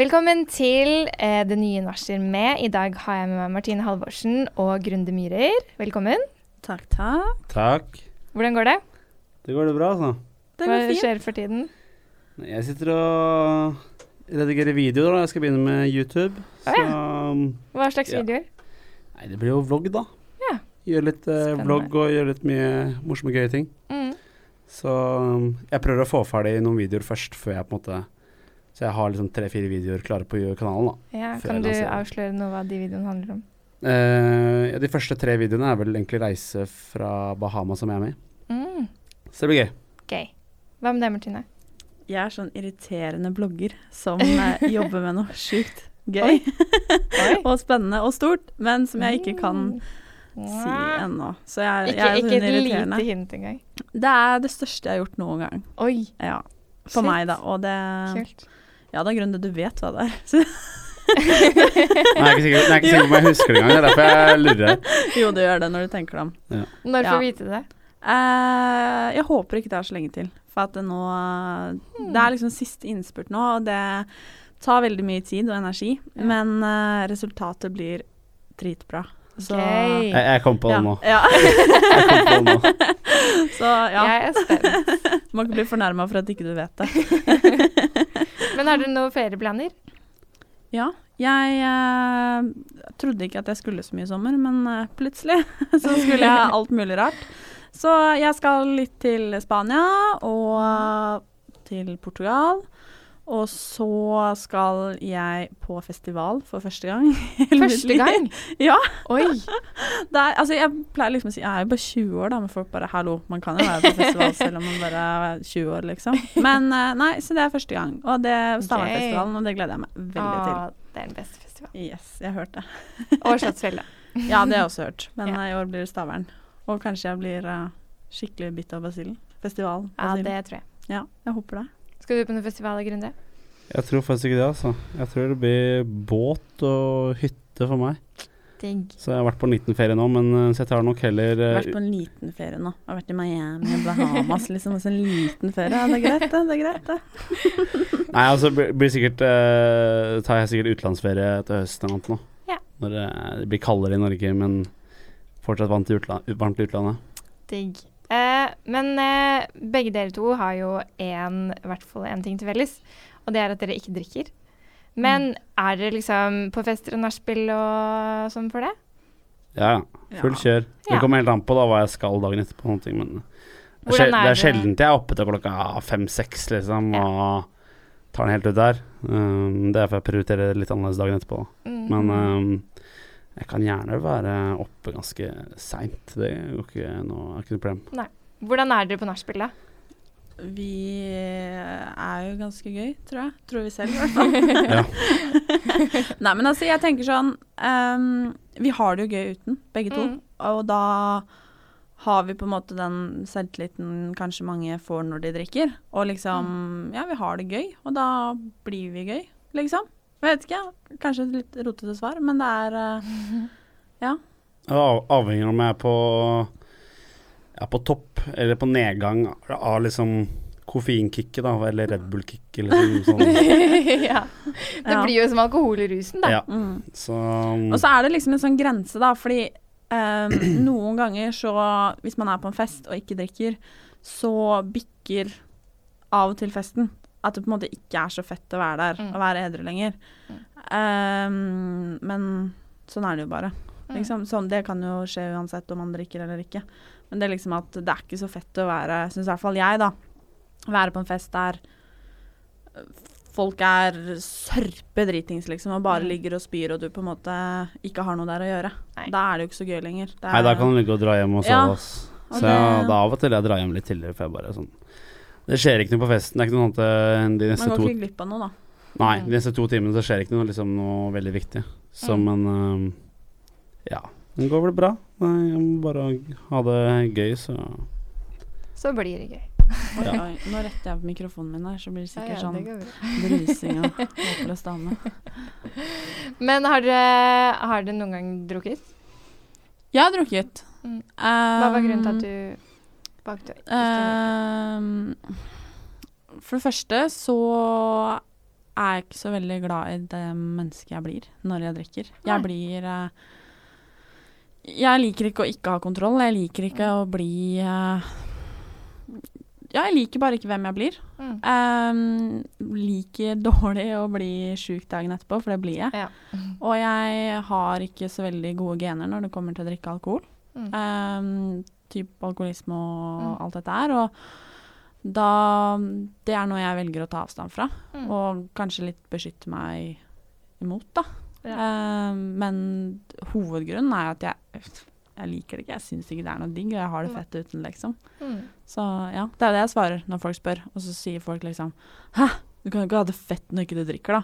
Velkommen til eh, det nye Nachspiel med. I dag har jeg med meg Martine Halvorsen og Grunde Myhrer. Velkommen. Takk, takk. Takk. Hvordan går det? Det går det bra, altså. Det Hva går fint. skjer for tiden? Jeg sitter og redigerer videoer. da Jeg skal begynne med YouTube. Å, Så Hva slags Ja. videoer? Nei, det blir jo vlogg, da. Ja. Gjøre litt eh, vlogg og gjøre litt mye morsomme, gøye ting. Mm. Så um, jeg prøver å få ferdig noen videoer først, før jeg på en måte Så jeg har liksom tre-fire videoer klare på kanalen, da. Ja, kan du avsløre noe hva de videoene handler om? Uh, ja, de første tre videoene er vel egentlig reise fra Bahamas og Miami. Mm. Så det blir gøy. Gøy. Hva med deg, Martine? Jeg er sånn irriterende blogger som eh, jobber med noe sjukt gøy og spennende og stort, men som jeg ikke kan Mm. si ennå. Så jeg, Ikke, jeg er ikke sånn et lite hint engang. Det er det største jeg har gjort noen gang. Oi, Ja. For Shit. meg, da. Og det kult. Ja, det er grunnen til at du vet hva det er. Så, Nei, jeg er ikke sikker, jeg er ikke sikker på om jeg husker det engang. Det er derfor jeg lurer. jo, du gjør det når du tenker deg om. Når får Ja. vi vite det? Eh, jeg håper ikke det er så lenge til. For at det nå Det er liksom siste innspurt nå, og det tar veldig mye tid og energi. Ja. Men eh, resultatet blir dritbra. Så okay. Jeg, jeg kom på det ja, nå. Ja. Jeg kom på det nå. Så ja, Jeg er spent. må ikke bli fornærma for at ikke du vet det. Men har du noen ferieplaner? Ja, jeg eh, trodde ikke at jeg skulle så mye i sommer, men eh, plutselig så skulle jeg alt mulig rart. Så jeg skal litt til Spania og til Portugal. Og så skal jeg på festival for første gang. Første gang? Ja. Oi. Det er, altså jeg pleier liksom å si Jeg er jo bare 20 år, da, men folk bare 'hallo, man kan jo være på festival selv om man bare er 20 år', liksom. Men eh, nei, så det er første gang. Og det er Stavangerfestivalen, og det gleder jeg meg veldig til. Å, det er den beste festivalen. Yes, jeg har hørt det. Og Slottsfjella. Ja, det har jeg også hørt. Men Ja. eh, i år blir det Stavern. Og kanskje jeg blir uh, skikkelig bitt av basillen. Festival. Ja, det tror jeg. ja, jeg håper det. Skal du på noen festivaler, Grunde? Jeg tror faktisk ikke det, altså. Jeg tror det blir båt og hytte for meg. Digg. Så jeg har vært på en liten ferie nå, men eh, så jeg tar nok heller har vært på en liten ferie nå. Jeg har vært i Miami og Bahamas, liksom. Også en liten ferie. Ja, det er greit, det. Det er greit, det. Nei, altså blir sikkert uh, tar jeg sikkert utenlandsferie til høsten eller noe. Ja. Når det blir kaldere i Norge, men fortsatt utla- varmt i utlandet. Digg. Eh, men eh, begge dere to har jo en, i hvert fall én ting til felles, og det er at dere ikke drikker. Men er dere liksom på fester og nachspiel og sånn for det? Ja, full kjør. Ja. Det kommer helt an på da hva jeg skal dagen etterpå. Noen ting, men det er, er det er sjelden jeg er oppe til klokka fem-seks, liksom, Ja. og tar den helt ut der. Um, det er for jeg prioriterer litt annerledes dagen etterpå. Mm. Men um, jeg kan gjerne være oppe ganske seint. Det går ikke noe, er ikke noe problem. Hvordan er dere på nachspiel, da? Vi er jo ganske gøy, tror jeg. Tror vi selv, i hvert fall. Nei, men altså, jeg tenker sånn um, Vi har det jo gøy uten, begge to. Mm. Og da har vi på en måte den selvtilliten kanskje mange får når de drikker. Og liksom Mm. Ja, vi har det gøy, og da blir vi gøy, liksom. Jeg vet ikke, kanskje et litt rotete svar, men det er uh, Ja. Det av- avhenger om jeg er på er på topp eller på nedgang av liksom koffeinkicket, da, eller Red Bull-kicket, eller sånn. ja. Det Ja. blir jo som alkohol i rusen, da. Ja, Mm. så Og så er det liksom en sånn grense, da, fordi um, noen ganger så Hvis man er på en fest og ikke drikker, så bikker av og til festen. At det på en måte ikke er så fett å være der Mm. og være edru lenger. Ehm, men sånn er det jo bare. Mm. Liksom. Sånn, det kan jo skje uansett om man drikker eller ikke. Men det er liksom at det er ikke så fett å være, syns i hvert fall jeg, da, være på en fest der folk er sørpedritings, liksom, og bare Mm. ligger og spyr, og du på en måte ikke har noe der å gjøre. Nei. Da er det jo ikke så gøy lenger. Det er, Nei, da kan du ligge og dra hjem og Ja, sove, ja, Så det- ja, da av og til jeg drar hjem litt tidligere, for jeg bare sånn Det skjer ikke noe på festen. Det er ikke noe annet enn de neste de Man går to ikke glipp av noe, da. Nei, de neste to timene så skjer ikke noe, liksom, noe veldig viktig. Så, Mm. men eh, ja. Det går vel bra. Nei, jeg må bare ha det gøy, så Så blir det gøy. Ja. oi, nå retter jeg på mikrofonen min her, så blir det sikkert ja, det sånn brusing og håpløs dame. Men har dere, har dere noen gang drukket? Jeg har drukket. Mm. Hva var grunnen til Um, at du ikke drikke? Ehm, for det første så er jeg ikke så veldig glad i det mennesket jeg blir når jeg drikker. Jeg blir uh, Jeg liker ikke å ikke ha kontroll. Jeg liker ikke å bli uh, Ja, jeg liker bare ikke hvem jeg blir. Mm. Liker dårlig å bli sjuk dagen etterpå, for det blir jeg. Ja. Og jeg har ikke så veldig gode gener når det kommer til å drikke alkohol. Mm. Um, typ alkoholisme og Mm. alt dette her. Og da Det er noe jeg velger å ta avstand fra, Mm. og kanskje litt beskytte meg imot, da. Ja. Um, men hovedgrunnen er at jeg jeg liker det ikke. Jeg syns ikke det er noe digg, og jeg har det fett uten, liksom. Mm. Så ja, det er det jeg svarer når folk spør. Og så sier folk liksom Hæ, du kan jo ikke ha det fett når ikke du drikker, da.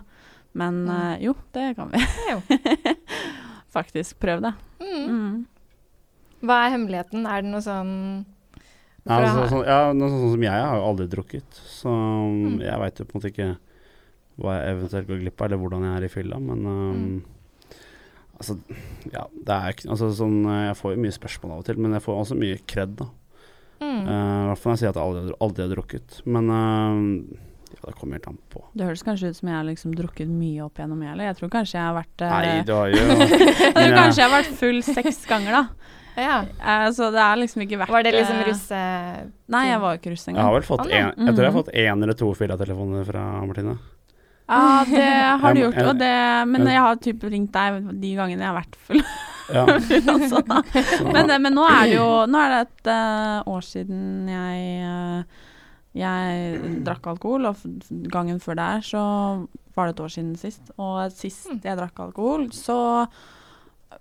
Men Mm. eh, jo, det kan vi. Faktisk. Prøv det. Mm. Hva er hemmeligheten? Er det noe sånn Ja, For altså, sånn, ja, noe sånn som jeg har jo aldri drukket, så Mm. jeg veit jo på en måte ikke hva jeg eventuelt går glipp av, eller hvordan jeg er i fylla, men um, Mm. Altså, ja, det er ikke altså, sånn eh, Jeg får jo mye spørsmål av og til, men jeg får også mye kred, da. mm. Uh, I hvert fall når jeg sier at jeg aldri, aldri har drukket. Men uh, ja, det kommer helt an på. Det høres kanskje ut som jeg har liksom drukket mye opp gjennom jeg, jeg tror kanskje jeg har vært uh, Nei, du har jo Jeg tror kanskje jeg har vært full seks ganger, da. Ja. Uh, så det er liksom ikke verdt Var det liksom eh, russe... Nei, jeg var jo ikke russ Jeg har vel fått en, jeg tror jeg har Mhm. fått én eller to fyllatelefoner fra Martine. Ja, det har du gjort, og det, men jeg- har typ ringt deg de gangene jeg har vært full. Ja, altså. Men, men nå er det jo Nå er det et uh, år siden jeg uh, jeg drakk alkohol, og gangen før der så var det et år siden sist. Og sist Mm. jeg drakk alkohol, så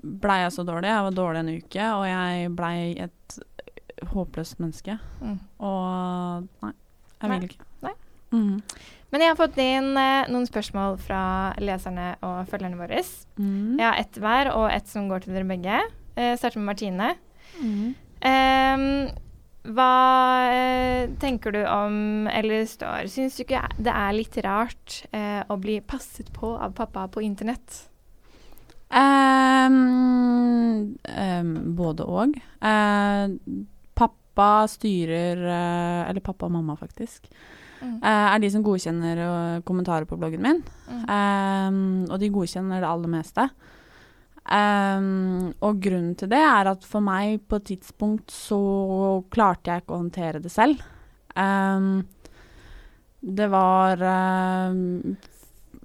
blei jeg så dårlig. Jeg var dårlig en uke, og jeg blei et håpløst menneske. Mm. Og nei, jeg vil ikke. Nei. Mm. Men jeg har fått inn eh, noen spørsmål fra leserne og følgerne våre. Mm. Jeg har ett hver, og ett som går til dere begge. Eh, starter med Martine. Mm. Ehm, hva eh, tenker du om, eller står Syns du ikke det er litt rart eh, å bli passet på av pappa på internett? Ehm, ehm, både og. Uh, pappa styrer uh, Eller pappa og mamma, faktisk. Mm. Uh, er de som godkjenner eh, kommentarer på bloggen min. Mm. Ehm, og de godkjenner det aller meste. Um, og grunnen til det er at for meg på et tidspunkt så klarte jeg ikke å håndtere det selv. Um, det var um,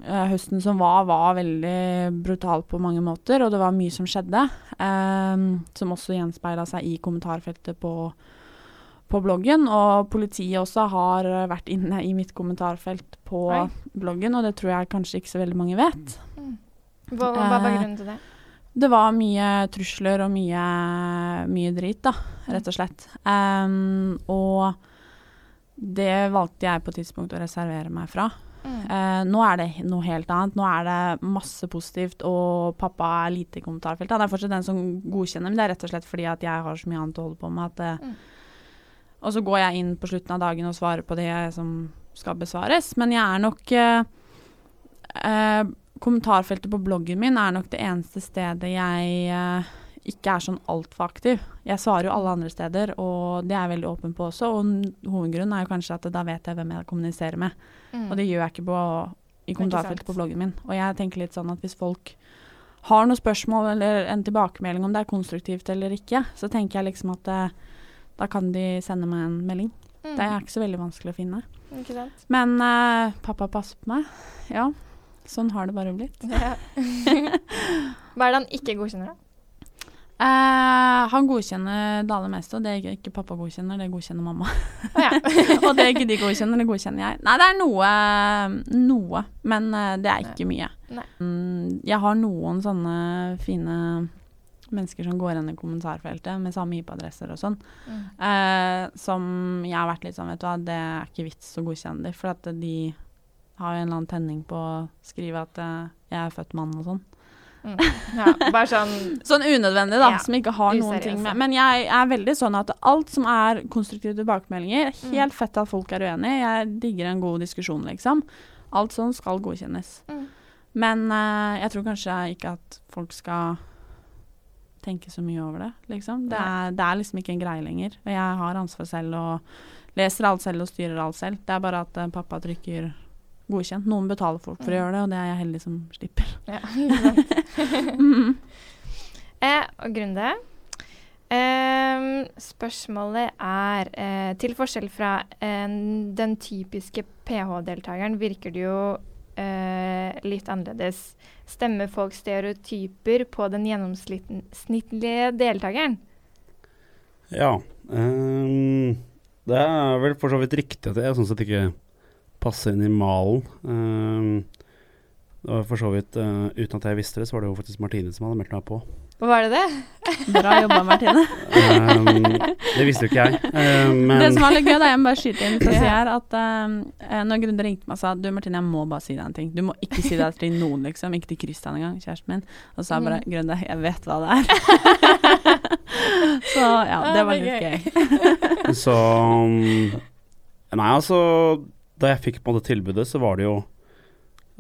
Høsten som var, var veldig brutal på mange måter, og det var mye som skjedde. Eh, som også gjenspeila seg i kommentarfeltet på, på bloggen. Og politiet også har eh, vært inne i mitt kommentarfelt på Oi. bloggen, og det tror jeg kanskje ikke så veldig mange vet. Mm. Hva, hva var Eh, grunnen til det? Det var mye trusler og mye, mye drit, da, rett og slett. Um, og det valgte jeg på et tidspunkt å reservere meg fra. Mm. Eh, nå er det noe helt annet. Nå er det masse positivt, og pappa er lite i kommentarfeltet. Han er fortsatt den som godkjenner, men det er rett og slett fordi at jeg har så mye annet å holde på med. At, uh, Mm. Og så går jeg inn på slutten av dagen og svarer på det som skal besvares. Men jeg er nok uh, Kommentarfeltet på bloggen min er nok det eneste stedet jeg ikke er sånn altfor aktiv. Jeg svarer jo alle andre steder, og det er jeg veldig åpen på også. Og hovedgrunnen er jo kanskje at da vet jeg hvem jeg kommuniserer med. Mm. Og det gjør jeg ikke på, i kommentarfeltet på bloggen min. Og jeg tenker litt sånn at hvis folk har noen spørsmål eller en tilbakemelding om det er konstruktivt eller ikke, så tenker jeg liksom at det, da kan de sende meg en melding. Mm. Det er ikke så veldig vanskelig å finne. Men uh, pappa passer på meg. Ja, sånn har det bare blitt. Ja. Hva er det han ikke godkjenner, da? Eh, han godkjenner det aller meste, og det ikke, ikke pappa godkjenner, det godkjenner mamma. Og det ikke de godkjenner, det godkjenner jeg. Nei, det er noe, noe men eh, det er ikke mye. Mm, jeg har noen sånne fine mennesker som går inn i kommentarfeltet med samme IP-adresser og sånn, Mm. eh, som jeg har vært litt sånn, vet du hva, det er ikke vits å godkjenne dem, for at de har jo en eller annen tenning på å skrive at jeg er født mann og sånn. Mm. Ja, bare sånn Sånn unødvendig, da, Ja, som ikke har noen ting med Men jeg er veldig sånn at alt som er konstruktive tilbakemeldinger Mm. Helt fett at folk er uenige. Jeg digger en god diskusjon, liksom. Alt sånn skal godkjennes. mm. Men uh, jeg tror kanskje ikke at folk skal tenke så mye over det, liksom. Det er, det er liksom ikke en greie lenger. Og jeg har ansvar selv og leser alt selv og styrer alt selv. Det er bare at uh, pappa trykker godkjent. Noen betaler folk for å gjøre det, og det er jeg heldig som slipper. Ja. Mm. Eh, og Grunde, eh, spørsmålet er eh, Til forskjell fra eh, den typiske pH-deltakeren virker det jo eh, litt annerledes. Stemmer folk stereotyper på den gjennomsnittlige deltakeren? Ja. ehm, det er vel for så vidt riktig at jeg sånn sett ikke passer inn i malen. Ehm, og for så vidt, uh, Uten at jeg visste det, så var det jo faktisk Martine som hadde meldt meg på. Var det det? Bra jobba, Martine. um, det visste jo ikke jeg. ehm, men Det som var litt gøy, da, jeg må bare skyte inn for å si her, at eh, når Grunde ringte meg og sa du Martine, jeg må bare si deg en ting. Du må ikke si det til noen, liksom. Ikke til Kristian engang, kjæresten min. Og så sa jeg bare Grunde, jeg vet hva det er. så ja, det var litt gøy. Så um, Nei, altså Da jeg fikk på måte tilbudet, så var det jo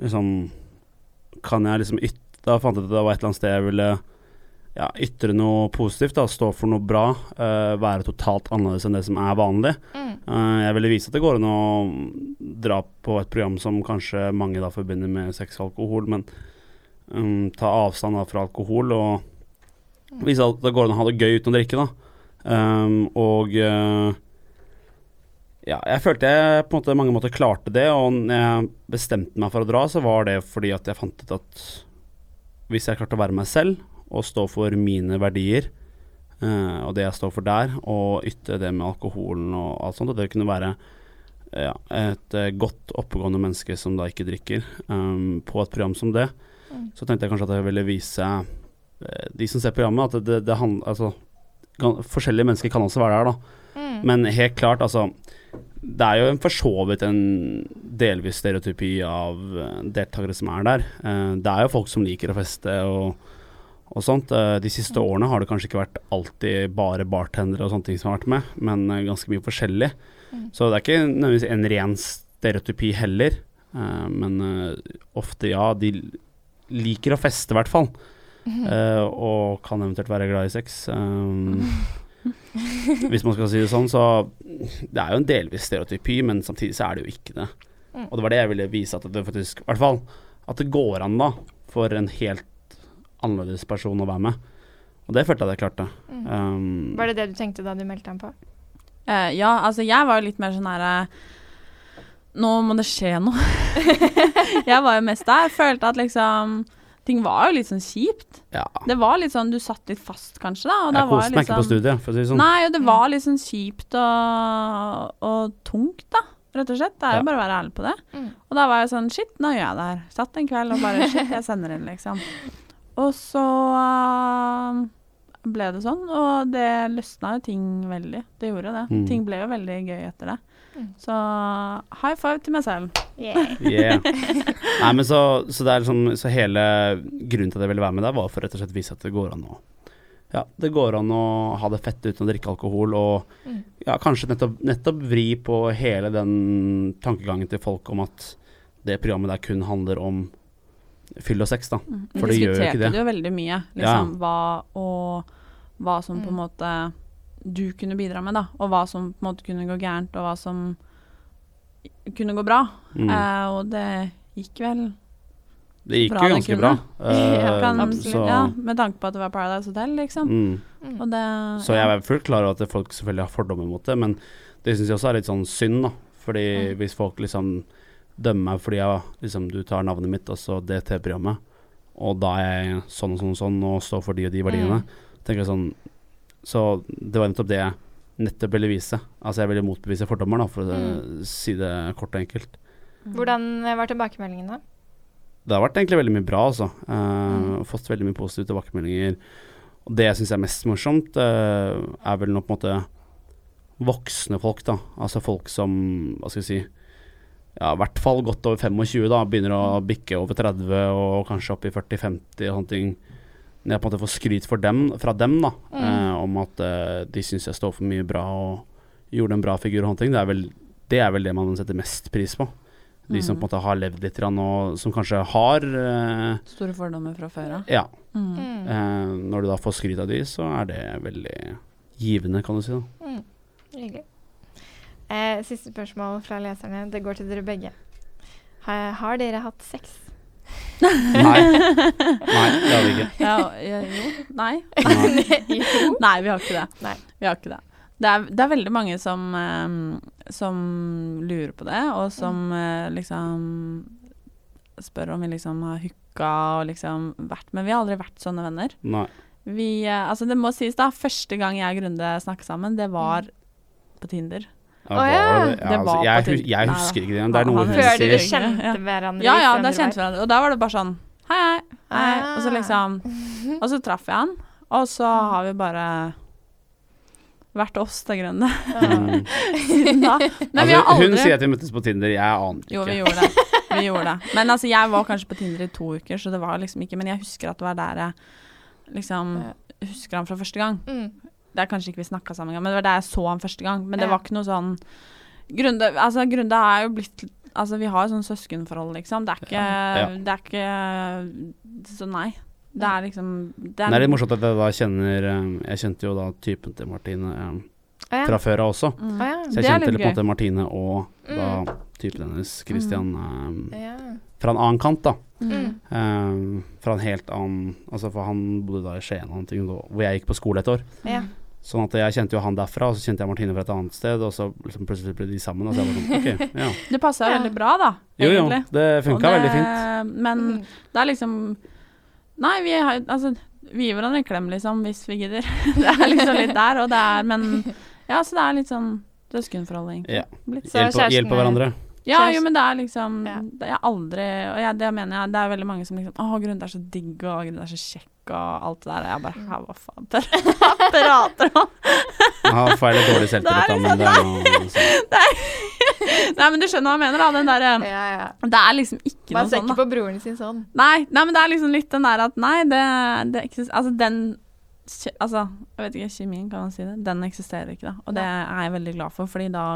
liksom Kan jeg liksom yt Da fant jeg ut at det var et eller annet sted jeg ville ja, ytre noe positivt, da, stå for noe bra, uh, være totalt annerledes enn det som er vanlig. Mm. Uh, jeg ville vise at det går an å dra på et program som kanskje mange da forbinder med sex og alkohol, men um, ta avstand da fra alkohol og vise at det går an å ha det gøy uten å drikke, da. Um, og eh, ja, jeg følte jeg på måte mange måter klarte det, og når jeg bestemte meg for å dra, så var det fordi at jeg fant ut at hvis jeg klarte å være meg selv og stå for mine verdier, eh, og det jeg står for der, og ytre det med alkoholen og alt sånt, og det kunne være ja, et eh, godt oppegående menneske som da ikke drikker, um, på et program som det, Mm. så tenkte jeg kanskje at jeg ville vise de som ser programmet, at det, det, det handler Altså, kan, forskjellige mennesker kan også være der, da. Mm. Men helt klart, altså Det er jo en for så vidt en delvis stereotypi av eh, deltakere som er der. Eh, det er jo folk som liker å feste og, og sånt. Eh, de siste årene har det kanskje ikke vært alltid bare bartendere og sånne ting som har vært med, men ganske mye forskjellig. Mm. Så det er ikke nødvendigvis en ren stereotypi heller. Men ofte, ja, de liker å feste, i hvert fall. Mm. Eh, og kan eventuelt være glad i sex. Hvis man skal si det sånn, så det er jo en delvis stereotypi, men samtidig så er det jo ikke det. Mm. Og det var det jeg ville vise, at det faktisk, i hvert fall, at det går an da, for en helt annerledes person å være med. Og det følte jeg at jeg klarte. Mm. Um, Var det det du tenkte da du meldte ham på? Uh, ja, altså jeg var jo litt mer sånn herre Nå må det skje noe. jeg var jo mest der. Følte at liksom Ting var jo litt sånn kjipt. ja. Det var litt sånn Du satt litt fast, kanskje, da. Og Jeg var koste meg ikke på liksom- studiet, for å si det sånn. Nei, og det var litt sånn kjipt og, og tungt, da. Rett og slett. Det er jo Ja. bare å være ærlig på det. Mm. Og da var jeg sånn Shit, nå gjør jeg det her. Satt en kveld og bare Shit, jeg sender inn, liksom. Og så uh, ble det sånn, og det løsna jo ting veldig. Det gjorde det. Mm. Ting ble jo veldig gøy etter det. Mm. Så high five til meg selv. Yeah. Yeah. Nei, men så, så, det er liksom, så hele grunnen til at jeg ville være med der, var for rett og slett å vise at det går an å ja, det går an å ha det fett uten å drikke alkohol, og Mm. ja, kanskje nettopp, nettopp vri på hele den tankegangen til folk om at det programmet der kun handler om fyll og sex, da. Mm. For det gjør jo ikke det. Vi diskuterte jo veldig mye, liksom hva og hva som på en Mm. måte du kunne bidra med, da. Og hva som på en måte kunne gå gærent, og hva som kunne gå bra. Mm. Uh, og det gikk vel det gikk bra jo ganske bra. Ja, Eh, kan, absolutt. så, ja, Med tanke på at det var Paradise Hotel, liksom. mm. Mm. Og det så jeg er fullt klar over at folk selvfølgelig har fordommer mot det, men det syns jeg også er litt sånn synd, da. Fordi Mm. hvis folk liksom dømmer meg fordi jeg, liksom, du tar navnet mitt, og så det TV-programmet, og da er jeg sånn og sånn og sånn, og står for de og de verdiene, Mm. tenker jeg sånn Så det var nettopp det jeg nettopp ville vise. Altså jeg ville motbevise fordommer, da, for å Mm. si det kort og enkelt. Hvordan var tilbakemeldingen da? Det har vært egentlig veldig mye bra, altså. Uh, Mm. Fått veldig mye positive tilbakemeldinger. Og det jeg syns er mest morsomt, uh, er vel nå på en måte voksne folk, da. Altså folk som, hva skal jeg si ja, i hvert fall godt over 25, da. Begynner å bikke over 30 og kanskje opp i 40-50 og sånne ting. Når jeg på en måte får skryt for dem, fra dem, da, Mm. eh, om at eh, de syns jeg står for mye bra og gjorde en bra figur og sånne ting. Det er vel det, er vel det man setter mest pris på. De som Mm. på en måte har levd litt, og som kanskje har eh, Store fordommer fra før av. Ja. Mm. Mm. Eh, når du da får skryt av de, så er det veldig givende, kan du si. da. Mm. Hyggelig. Eh, siste spørsmål fra leserne. Det går til dere begge. Har, har dere hatt sex? Nei. Nei, det har vi ikke. Ja, jo. Nei. Nei. Nei, vi har ikke det. Nei. Vi har ikke det. Det er, det er veldig mange som, eh, som lurer på det, og som eh, liksom spør om vi liksom har hooka og liksom vært Men vi har aldri vært sånne venner. Nei. Vi eh, Altså, det må sies, da. Første gang jeg og Grunde snakket sammen, det var på Tinder. Ja, Å, var ja. det? Det altså, var jeg, jeg husker ikke det. Det er noe hun sier. Før dere kjente hverandre? Ja, ja, da kjente vi hverandre. Og da var det bare sånn Hei, hei. hei. Ah. Og så liksom Og så traff jeg han, og så har vi bare vært oss til grønne. Mm. Altså, har aldri Hun sier at vi møttes på Tinder, jeg aner Jo, vi ikke. gjorde det. Vi gjorde det. Men altså, jeg var kanskje på Tinder i to uker, så det var liksom ikke Men jeg husker at det var der jeg liksom husker han fra første gang. Mm. Det er kanskje ikke vi snakka sammen engang, men det var der jeg så han første gang. Men det Ja. var ikke noe sånn Grunde Altså, Grunde er jo blitt Altså, vi har jo sånn søskenforhold, liksom. Det er ikke Ja. Det er ikke Så nei. Det er liksom Det Det er litt morsomt at jeg da kjenner eh, Jeg kjente jo da typen til Martine eh, Å ja. fra før av også. Mm. Ah, ja. Så jeg er kjente litt på en måte Martine og da Mm. typen hennes, Christian, eh, ja. fra en annen kant, da. Mm. Eh, fra en helt annen Altså, for han bodde da i Skien, og ting, hvor jeg gikk på skole et år. ja. Sånn at jeg kjente jo han derfra, og så kjente jeg Martine fra et annet sted, og så liksom plutselig ble de sammen, og så jeg var sånn OK, ja. Det passa Ja. veldig bra, da. Egentlig. Jo, jo, det funka veldig fint. Men Mm. det er liksom Nei, vi har Altså, vi gir hverandre en klem, liksom, hvis vi gidder. det er liksom litt der, og det er Men ja, så det er litt sånn søskenforhold, egentlig. Ja. hjelp Hjelpe, er- hverandre. Ja, jo, men det er liksom det er aldri Og jeg, det mener jeg, det er veldig mange som liksom Å, Grunde er så digg, og Grunde er så kjekk, og alt det der. Og jeg bare Ja, hva faen Hva prater du om? Jeg har feil og dårlig selvtillit, er men det er noe sånn. Nei, men du skjønner hva jeg mener, da. Den der, ja, ja. Det er liksom ikke Man noe ser sånn, ikke da. på broren sin sånn. Nei, nei, men det er liksom litt den der at Nei, det, det eksisterer Altså, den Altså, jeg vet ikke, kjemien, kan man si det? Den eksisterer ikke, da. Og det er jeg veldig glad for, fordi da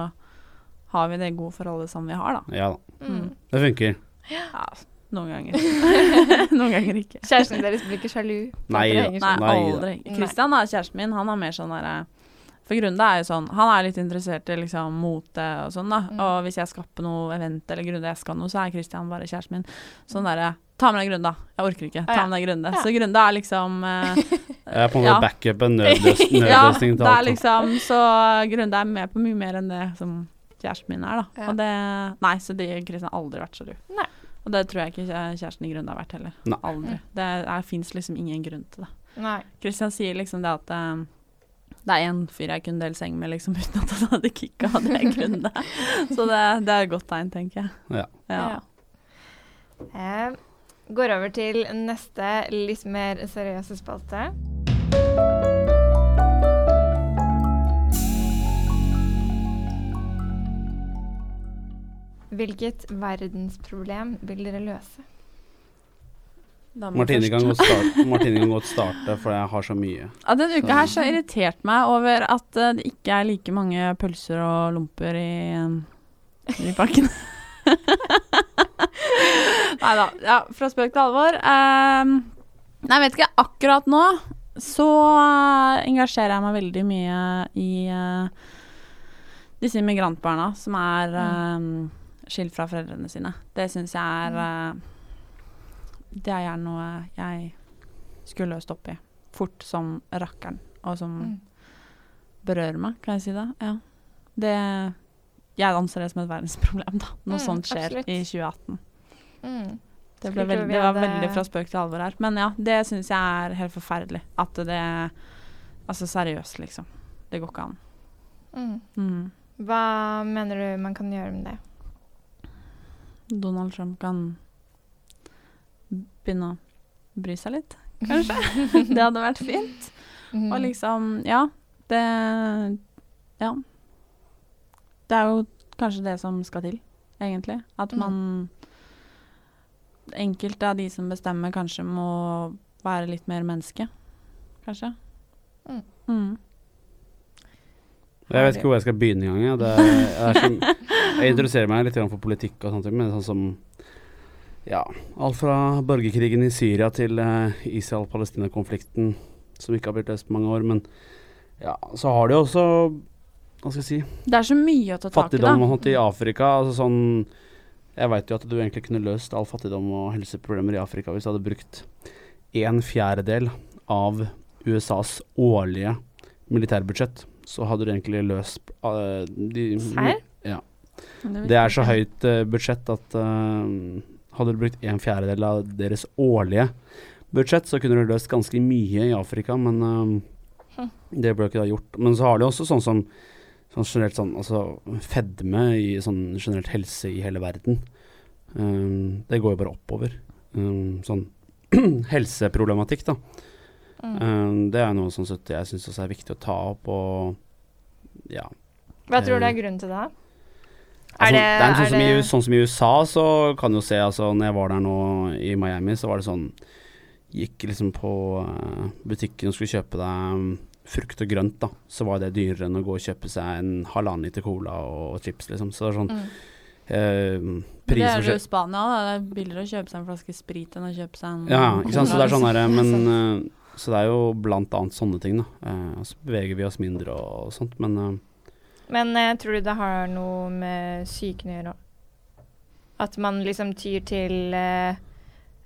har vi det gode forholdet som vi har, da. Ja da. Mm. Det funker. Ja, noen ganger. noen ganger ikke. Kjæresten deres blir ikke sjalu? Nei da. Nei, aldri. Kristian er kjæresten min, han er mer sånn derre For Grunde er jo sånn Han er litt interessert i liksom mote og sånn, da. Mm. Og hvis jeg skal på noe event eller Grunde jeg skal noe, så er Kristian bare kjæresten min. Sånn derre Ta med deg Grunde, da. Jeg orker ikke. Ta med deg Grunde. Ja. Så Grunde er liksom eh, Jeg er på en måte Ja. backup, en nødløs, Ja, alt. det til er liksom Så Grunde er med på mye mer enn det som kjæresten min er, da. Ja. Og det Nei, så det Kristian har aldri vært sjalu. Nei. Og det tror jeg ikke kjæresten i grunnen har vært heller. Nei. Aldri. Det fins liksom ingen grunn til det. Nei. Kristian sier liksom det at um, det er en fyr jeg kunne delt seng med liksom uten at han hadde kicka, og det er det. Så det, det er et godt tegn, tenker jeg. Ja. Ja. Ja. Eh, går over til neste litt mer seriøse spalte. Hvilket verdensproblem vil dere løse? Martine kan, godt starte, Martine kan godt starte, for jeg har så mye. Ja, denne uka her så irritert meg over at eh, det ikke er like mange pølser og lomper i, i pakken. Nei da. Ja, fra spøk til alvor. Ehm, nei, jeg vet ikke. Akkurat nå så eh, engasjerer jeg meg veldig mye i eh, disse migrantbarna som er eh, skilt fra foreldrene sine. Det syns jeg er eh, Det er noe jeg skulle løst opp i fort som rakkeren, og som Mm. berører meg, kan jeg si det? Ja. Det Jeg anser det som et verdensproblem, da. Noe Mm, sånt skjer absolutt. i 2018. Mm. Det, ble veldig, det var veldig fra spøk til alvor her. Men ja, det syns jeg er helt forferdelig. At det Altså seriøst, liksom. Det går ikke an. Mm. Mm. Hva mener du man kan gjøre med det? Donald Trump kan begynne å bry seg litt, kanskje. det hadde vært fint. Mm. Og liksom, ja, det Ja. Det er jo kanskje det som skal til, egentlig. At Mm. man Enkelte av de som bestemmer, kanskje må være litt mer menneske. Kanskje. Mm. Mm. Jeg vet ikke hvor jeg skal begynne engang. Det er, jeg, er som- jeg interesserer meg litt for politikk og sånt, men sånn som ja, alt fra borgerkrigen i Syria til eh, Israel-Palestina-konflikten, som ikke har blitt løst på mange år. Men ja, så har de også Hva skal jeg si Det er så mye å ta tak i, da. Fattigdom og sånt i Afrika. Altså sånn Jeg veit jo at du egentlig kunne løst all fattigdom og helseproblemer i Afrika hvis du hadde brukt en fjerdedel av USAs årlige militærbudsjett. Så hadde du egentlig løst uh, de, Serr? Det er så høyt uh, budsjett at uh, hadde du brukt en fjerdedel av deres årlige budsjett, så kunne du løst ganske mye i Afrika, men Hm. det ble ikke da gjort. Men så har de også sånn som sånn generelt sånn altså fedme i sånn generelt helse i hele verden. Um, det går jo bare oppover. Um, sånn helseproblematikk, da. Mm. Um, det er noe sånn jeg syns også er viktig å ta opp, og ja. Hva tror du er grunnen til det? Altså, Er det, er sånn, som i, sånn som i USA, så kan du se altså Når jeg var der nå i Miami, så var det sånn Gikk liksom på eh, butikken og skulle kjøpe deg mm, frukt og grønt, da. Så var det dyrere enn å gå og kjøpe seg en halvannen liter cola og, chips, liksom. Så det er sånn Mm. eh, Det er jo Spania, da. Det er billigere å kjøpe seg en flaske sprit enn å kjøpe seg en Ja, ikke sant. Så det er sånn derre Men Sant. eh, Så det er jo blant annet sånne ting, da. Eh, så beveger vi oss mindre og, sånt, men eh, Men eh, tror du det har noe med psyken å gjøre òg? At man liksom tyr til eh,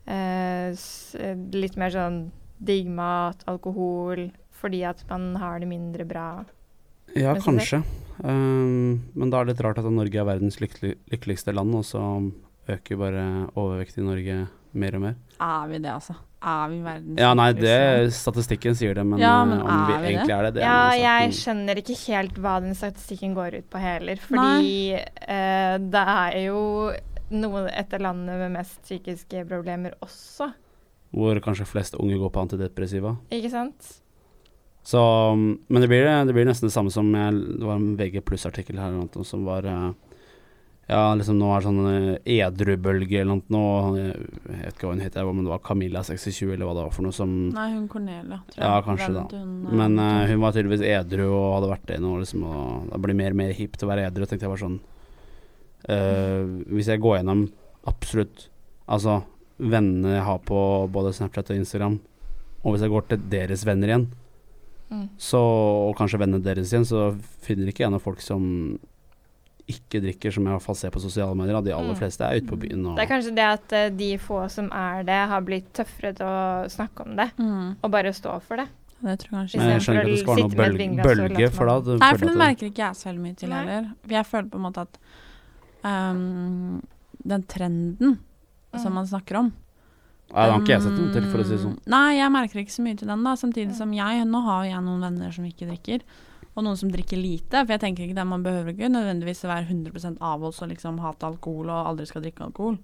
eh, eh, litt mer sånn digg mat, alkohol, fordi at man har det mindre bra? Ja, kanskje. Um, men da er det litt rart at Norge er verdens lykkelig, lykkeligste land, og så øker bare overvekt i Norge mer og mer. Er vi det, altså? Er vi verdens Ja, nei, det statistikken sier det, men, Ja, uh, men om vi vi det? egentlig er det, det ja, er jeg skjønner ikke helt hva den statistikken går ut på heller. Fordi eh, det er jo noe, etter landet med mest psykiske problemer også, Hvor kanskje flest unge går på antidepressiva. ikke sant? Så, um, men det blir, det blir nesten det samme som jeg, Det var en VG pluss-artikkel her eller noe, som var uh, Ja, liksom nå er det sånn uh, edrubølge eller noe nå. Jeg vet ikke hva hun heter, om det var Camilla 26 eller hva det var for noe som Nei, hun Cornelia, tror jeg. Ja, kanskje Vent, da. Hun, Men eh, uh, hun var tydeligvis edru og hadde vært det nå, liksom, og det blir mer og mer hipt å være edru. tenkte jeg bare sånn uh, Hvis jeg går gjennom absolutt Altså vennene jeg har på både Snapchat og Instagram, og hvis jeg går til deres venner igjen, Mm. så, og kanskje vennene deres igjen, så finner ikke jeg noen folk som ikke drikker, som jeg i hvert fall ser på sosiale medier. De aller Mm. fleste er ute på byen og Det er kanskje det at eh, de få som er det, har blitt tøffere til å snakke om det, mm, og bare stå for det. det tror jeg kanskje. Men jeg skjønner ikke at det skal være noe bølge, bølge for da du Nei, for den merker ikke jeg så veldig mye til heller. Jeg føler på en måte at um, den trenden som Mm. man snakker om Nei, det har ikke jeg sett noe til, for å si det sånn. Nei, jeg merker ikke så mye til den, da. Samtidig som jeg Nå har jeg noen venner som ikke drikker, og noen som drikker lite. For jeg tenker ikke det, man behøver ikke nødvendigvis å være 100 avholds og liksom hate alkohol og aldri skal drikke alkohol.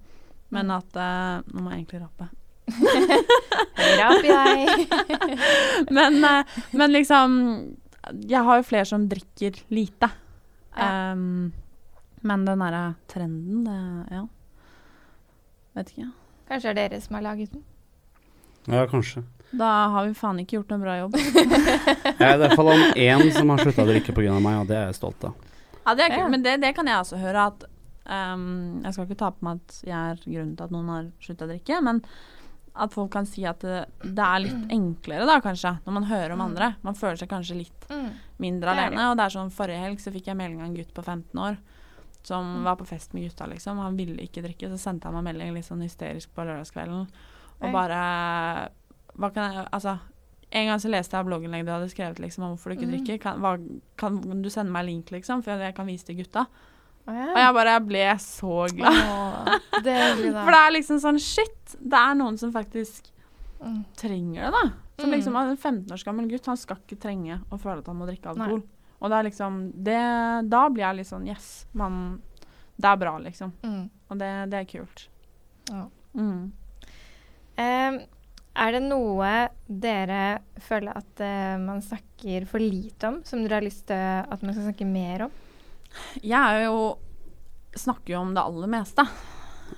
Men Mm. at uh, Nå må jeg egentlig rape. Rap jeg. men, uh, men liksom Jeg har jo flere som drikker lite. Ja. Um, men den derre trenden, det Ja. Vet ikke. Kanskje det er dere som har laget den? Ja, kanskje. Da har vi faen ikke gjort en bra jobb. Jeg er i hvert fall om én som har slutta å drikke pga. meg, og det er jeg stolt av. Ja, det er kult. Ja. Men det, det kan jeg også høre at um, Jeg skal ikke ta på meg at jeg er grunnen til at noen har slutta å drikke, men at folk kan si at det, det er litt enklere, da, kanskje, når man hører om Mm. andre. Man føler seg kanskje litt Mm. mindre Det alene. Og det er sånn forrige helg så fikk jeg melding av en gutt på 15 år som Mm. var på fest med gutta, liksom. Han ville ikke drikke, så sendte han meg melding litt sånn hysterisk på lørdagskvelden. Og Oi. bare Hva kan jeg Altså, en gang så leste jeg blogginnlegg du hadde skrevet liksom om hvorfor du ikke Mm. drikker. Kan, hva, kan du sende meg link, liksom, for jeg kan vise til gutta? Oh, ja. Og jeg bare ble så glad. Oh, det. For det er liksom sånn shit, det er noen som faktisk Mm. trenger det, da. Som Mm. liksom en 15 års gammel gutt, han skal ikke trenge å føle at han må drikke Nei. alkohol. Og det er liksom det, Da blir jeg litt sånn yes, man Det er bra, liksom. Mm. Og det, det er kult. Ja. Mm. Em, er det noe dere føler at uh, man snakker for lite om, som dere har lyst til at man skal snakke mer om? Jeg er jo Snakker jo om det aller meste.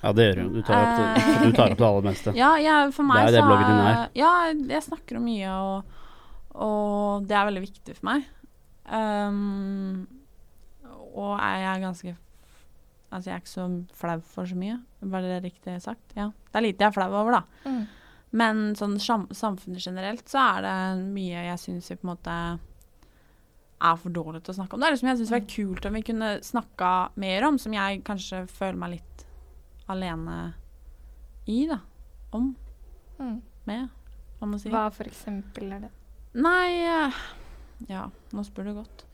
Ja, det gjør du. Du tar opp det, du tar opp det aller meste. Ja, jeg, for meg Det er det så bloggen din er. Ja, jeg snakker om mye, og, og det er veldig viktig for meg. Um, og jeg er ganske Altså, jeg er ikke så flau for så mye. Var det riktig sagt? Ja. Det er lite jeg er flau over, da. Men sånn samfunnet generelt så er det mye jeg syns vi på en måte er for dårlig til å snakke om. Det er liksom jeg syns det var kult om vi kunne snakka mer om, som jeg kanskje føler meg litt alene i, da. Om. Mm. Med, hva man si. Hva for eksempel er det? Nei eh, Ja, nå spør du godt.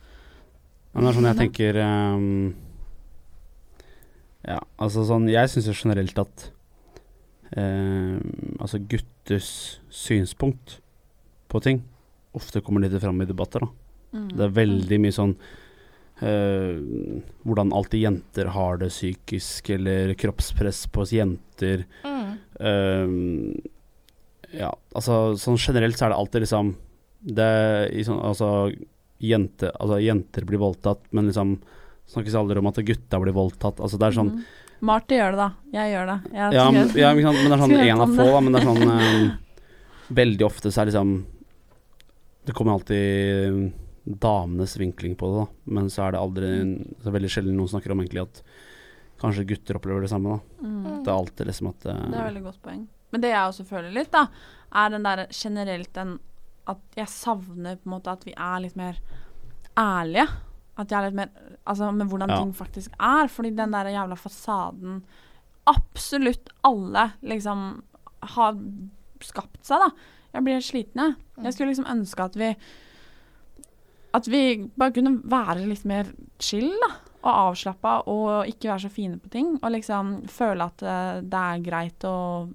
Men det er sånn jeg tenker um, Ja, altså sånn Jeg syns jo generelt at ehm, Altså gutters synspunkt på ting ofte kommer litt fram i debatter, da. Mm. Det er veldig mye sånn eh, Hvordan alltid jenter har det psykisk, eller kroppspress på oss jenter. Mm. Ehm, ja, altså sånn generelt så er det alltid liksom Det er i sånn Altså jente, altså jenter blir voldtatt, men liksom snakkes aldri om at gutta blir voldtatt. Altså det er sånn Mm. Marty gjør det, da. Jeg gjør det. Jeg Ja, men, ja men det er sånn én av få, da, men det er sånn um, Veldig ofte så er liksom Det kommer alltid damenes vinkling på det, da. Men så er det aldri Så er veldig sjelden noen snakker om egentlig at kanskje gutter opplever det samme, da. Mm. Det er alltid liksom at uh, Det er veldig godt poeng. Men det jeg også føler litt, da, er den der generelt den At jeg savner på en måte at vi er litt mer ærlige. At jeg er litt mer Altså med hvordan Ja. ting faktisk er. Fordi den der jævla fasaden absolutt alle liksom har skapt seg, da. Jeg blir helt sliten, jeg. Jeg skulle liksom ønske at vi At vi bare kunne være litt mer chill, da. Og avslappa og ikke være så fine på ting. Og liksom føle at eh, det er greit å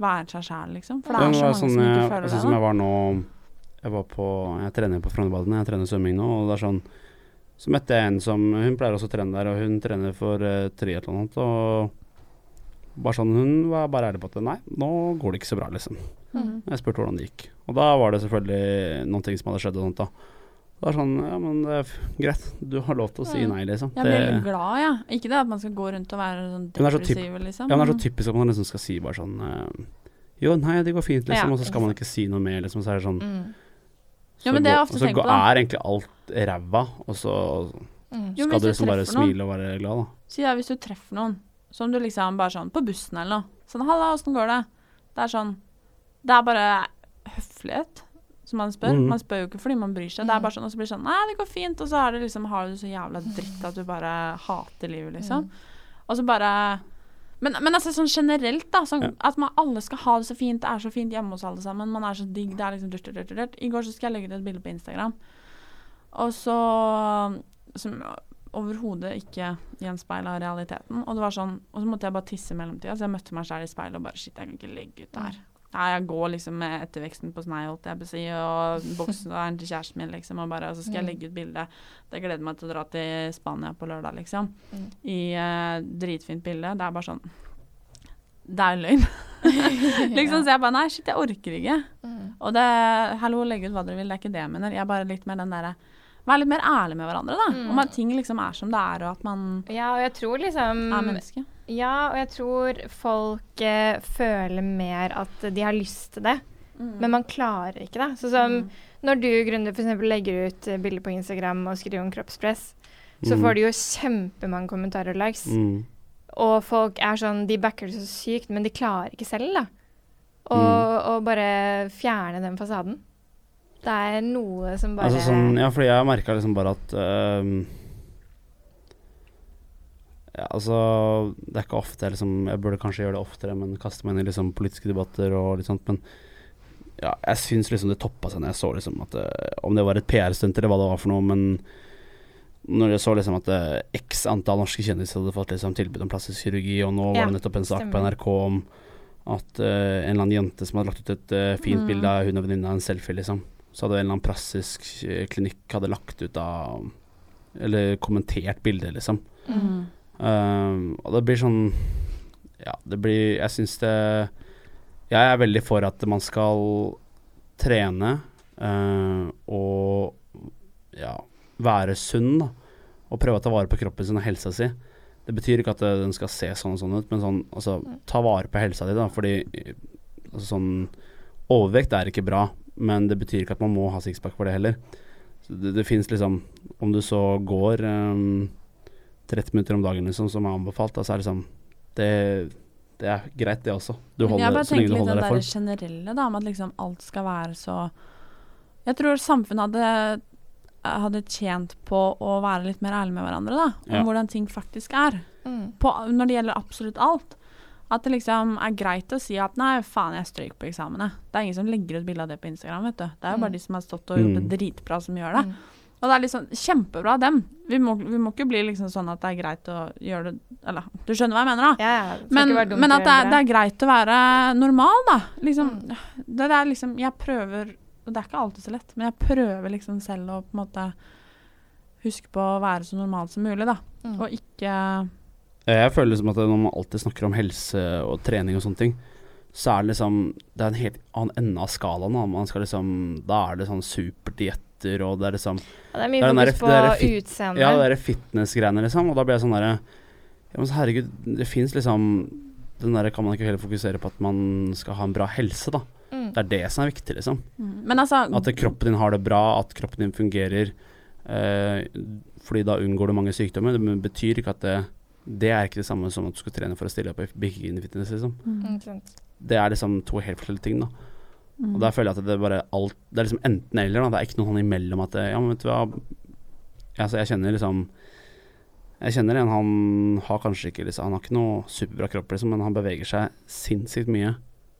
være seg sjæl, liksom. For det er så mange sånn, som ikke føler det. sånn som jeg var nå Jeg var på Jeg trener på Frognerbadene, jeg trener svømming nå, og det er sånn Så møtte jeg en som Hun pleier også å trene der, og hun trener for uh, triatlon og bare sånn Hun var bare ærlig på at nei, nå går det ikke så bra, liksom. Mm. Jeg spurte hvordan det gikk. Og da var det selvfølgelig noen ting som hadde skjedd og sånt, da. Det var sånn Ja, men det er f- greit, du har lov til å si nei, liksom. Jeg blir veldig glad. Ja. Ikke det at man skal gå rundt og være sånn er så depressiv, liksom. ja, men det er så typisk at man liksom skal si bare sånn eh, Jo, nei, det går fint, liksom, Ja, og så skal man ikke si noe mer, liksom. Så er det sånn Mm. Ja, men det er ofte så tenkt på, da. er egentlig alt ræva, og så Mm. Skal jo, du liksom bare noen. smile og være glad, da. Si da hvis du treffer noen som du liksom bare sånn På bussen eller noe. Sånn 'Halla, åssen går det?' Det er sånn Det er bare høflighet som man spør. Mm. Man spør jo ikke fordi man bryr seg. Det er bare sånn, og så blir det sånn 'Nei, det går fint', og så er det liksom Har du det så jævla dritt at du bare hater livet, liksom. Mm. Og så bare men, men altså sånn generelt, da. Sånn Ja. At man alle skal ha det så fint. Det er så fint hjemme hos alle sammen. Man er så digg. Det er liksom durt, durt, durt. I går så skal jeg legge ut et bilde på Instagram, og så Som overhodet ikke gjenspeila realiteten. Og det var sånn Og så måtte jeg bare tisse i mellomtida, så jeg møtte meg sjæl i speilet og bare Shit, jeg kan ikke legge ut det her. Nei, jeg går liksom med etterveksten på snei, holdt jeg på å si, og bokseren til kjæresten min, liksom, og bare Og så skal jeg Mm. legge ut bilde. Jeg gleder meg til å dra til Spania på lørdag, liksom. Mm. I uh, dritfint bilde. Det er bare sånn Det er løgn. liksom, så jeg bare Nei, shit, jeg orker ikke. Mm. Og det Hallo, legg ut hva dere vil, det er ikke det jeg mener. Jeg er bare litt mer den derre Vær litt mer ærlig med hverandre, da. Mm. Om at ting liksom er som det er, og at man Ja, og jeg tror liksom er menneske. Ja, og jeg tror folk eh, føler mer at de har lyst til det, men man klarer ikke det. Sånn som Mm. når du for f.eks. legger ut eh, bilder på Instagram og skriver om kroppspress, så Mm. får du jo kjempemange kommentarer og likes. Mm. Og folk er sånn De backer det så sykt, men de klarer ikke selv, da. Og, og bare fjerne den fasaden. Det er noe som bare Altså sånn, ja, fordi jeg merka liksom bare at ehm, Ja, altså Det er ikke ofte jeg liksom Jeg burde kanskje gjøre det oftere, men kaste meg inn i liksom politiske debatter og litt sånt, men ja, jeg syns liksom det toppa seg når jeg så liksom at eh, Om det var et PR-stunt eller hva det var for noe, men når jeg så liksom at eh, x antall norske kjendiser hadde fått liksom tilbud om plastisk kirurgi, og nå Ja, var det nettopp en sak på. NRK om at uh, en eller annen jente som hadde lagt ut et uh, fint Mm. bilde av hun og venninna, en selfie, liksom. Så hadde en eller annen plastisk klinikk hadde lagt ut av Eller kommentert bildet, liksom. Mm. Um, og det blir sånn Ja, det blir Jeg syns det Jeg er veldig for at man skal trene uh, og ja, være sunn, da. Og prøve å ta vare på kroppen sin og helsa si. Det betyr ikke at den skal se sånn og sånn ut, men sånn, altså, ta vare på helsa di, da. Fordi altså, sånn Overvekt er ikke bra, men det betyr ikke at man må ha sixpack for det heller. Det, det fins liksom Om du så går um, 30 minutter om dagen, liksom, som er anbefalt, da, så er det liksom det, det er greit, det også. Du holder, jeg bare tenker litt på det der generelle, da, om at liksom alt skal være så Jeg tror samfunnet hadde, hadde tjent på å være litt mer ærlig med hverandre, da. Om Ja. hvordan ting faktisk er. Mm. på, når det gjelder absolutt alt. At det liksom er greit å si at nei, faen, jeg strøyk på eksamene. Det er ingen som legger ut bilde av det på Instagram, vet du. Det er jo Mm. bare de som har stått og gjort Mm. det dritbra, som gjør det. Mm. Og det er liksom kjempebra, dem. Vi må, vi må ikke bli liksom sånn at det er greit å gjøre det Eller, du skjønner hva jeg mener, da? Ja, ja. Men, men at det er, det er greit å være normal, da. Liksom, Mm. det er liksom Jeg prøver Og det er ikke alltid så lett, men jeg prøver liksom selv å på en måte huske på å være så normal som mulig, da. Mm. Og ikke Jeg føler liksom at når man alltid snakker om helse og trening og sånne ting, så er det liksom Det er en helt annen ende av skalaen. Da. Man skal liksom Da er det sånn superdietter, og det er liksom Ja, det er Det mye er fokus der- på det utseendet. Ja, det derre fitness-greiene, liksom. Og da blir jeg sånn derre Ja, men herregud, det fins liksom Den derre kan man ikke heller fokusere på at man skal ha en bra helse, da. Mm. Det er det som er viktig, liksom. Men altså At kroppen din har det bra, at kroppen din fungerer. Eh, fordi da unngår du mange sykdommer. Det betyr ikke at det Det er ikke det samme som at du skal trene for å stille opp i bikini-fitness, liksom. Mm. Det er liksom to helt forskjellige ting, da. Mm. Og der føler jeg at det er bare alt Det er liksom enten eller. Det er ikke noe sånn imellom at det, Ja, men vet du hva Altså, jeg kjenner liksom Jeg kjenner en han har kanskje ikke liksom Han har ikke noe superbra kropp, liksom, men han beveger seg sinnssykt mye.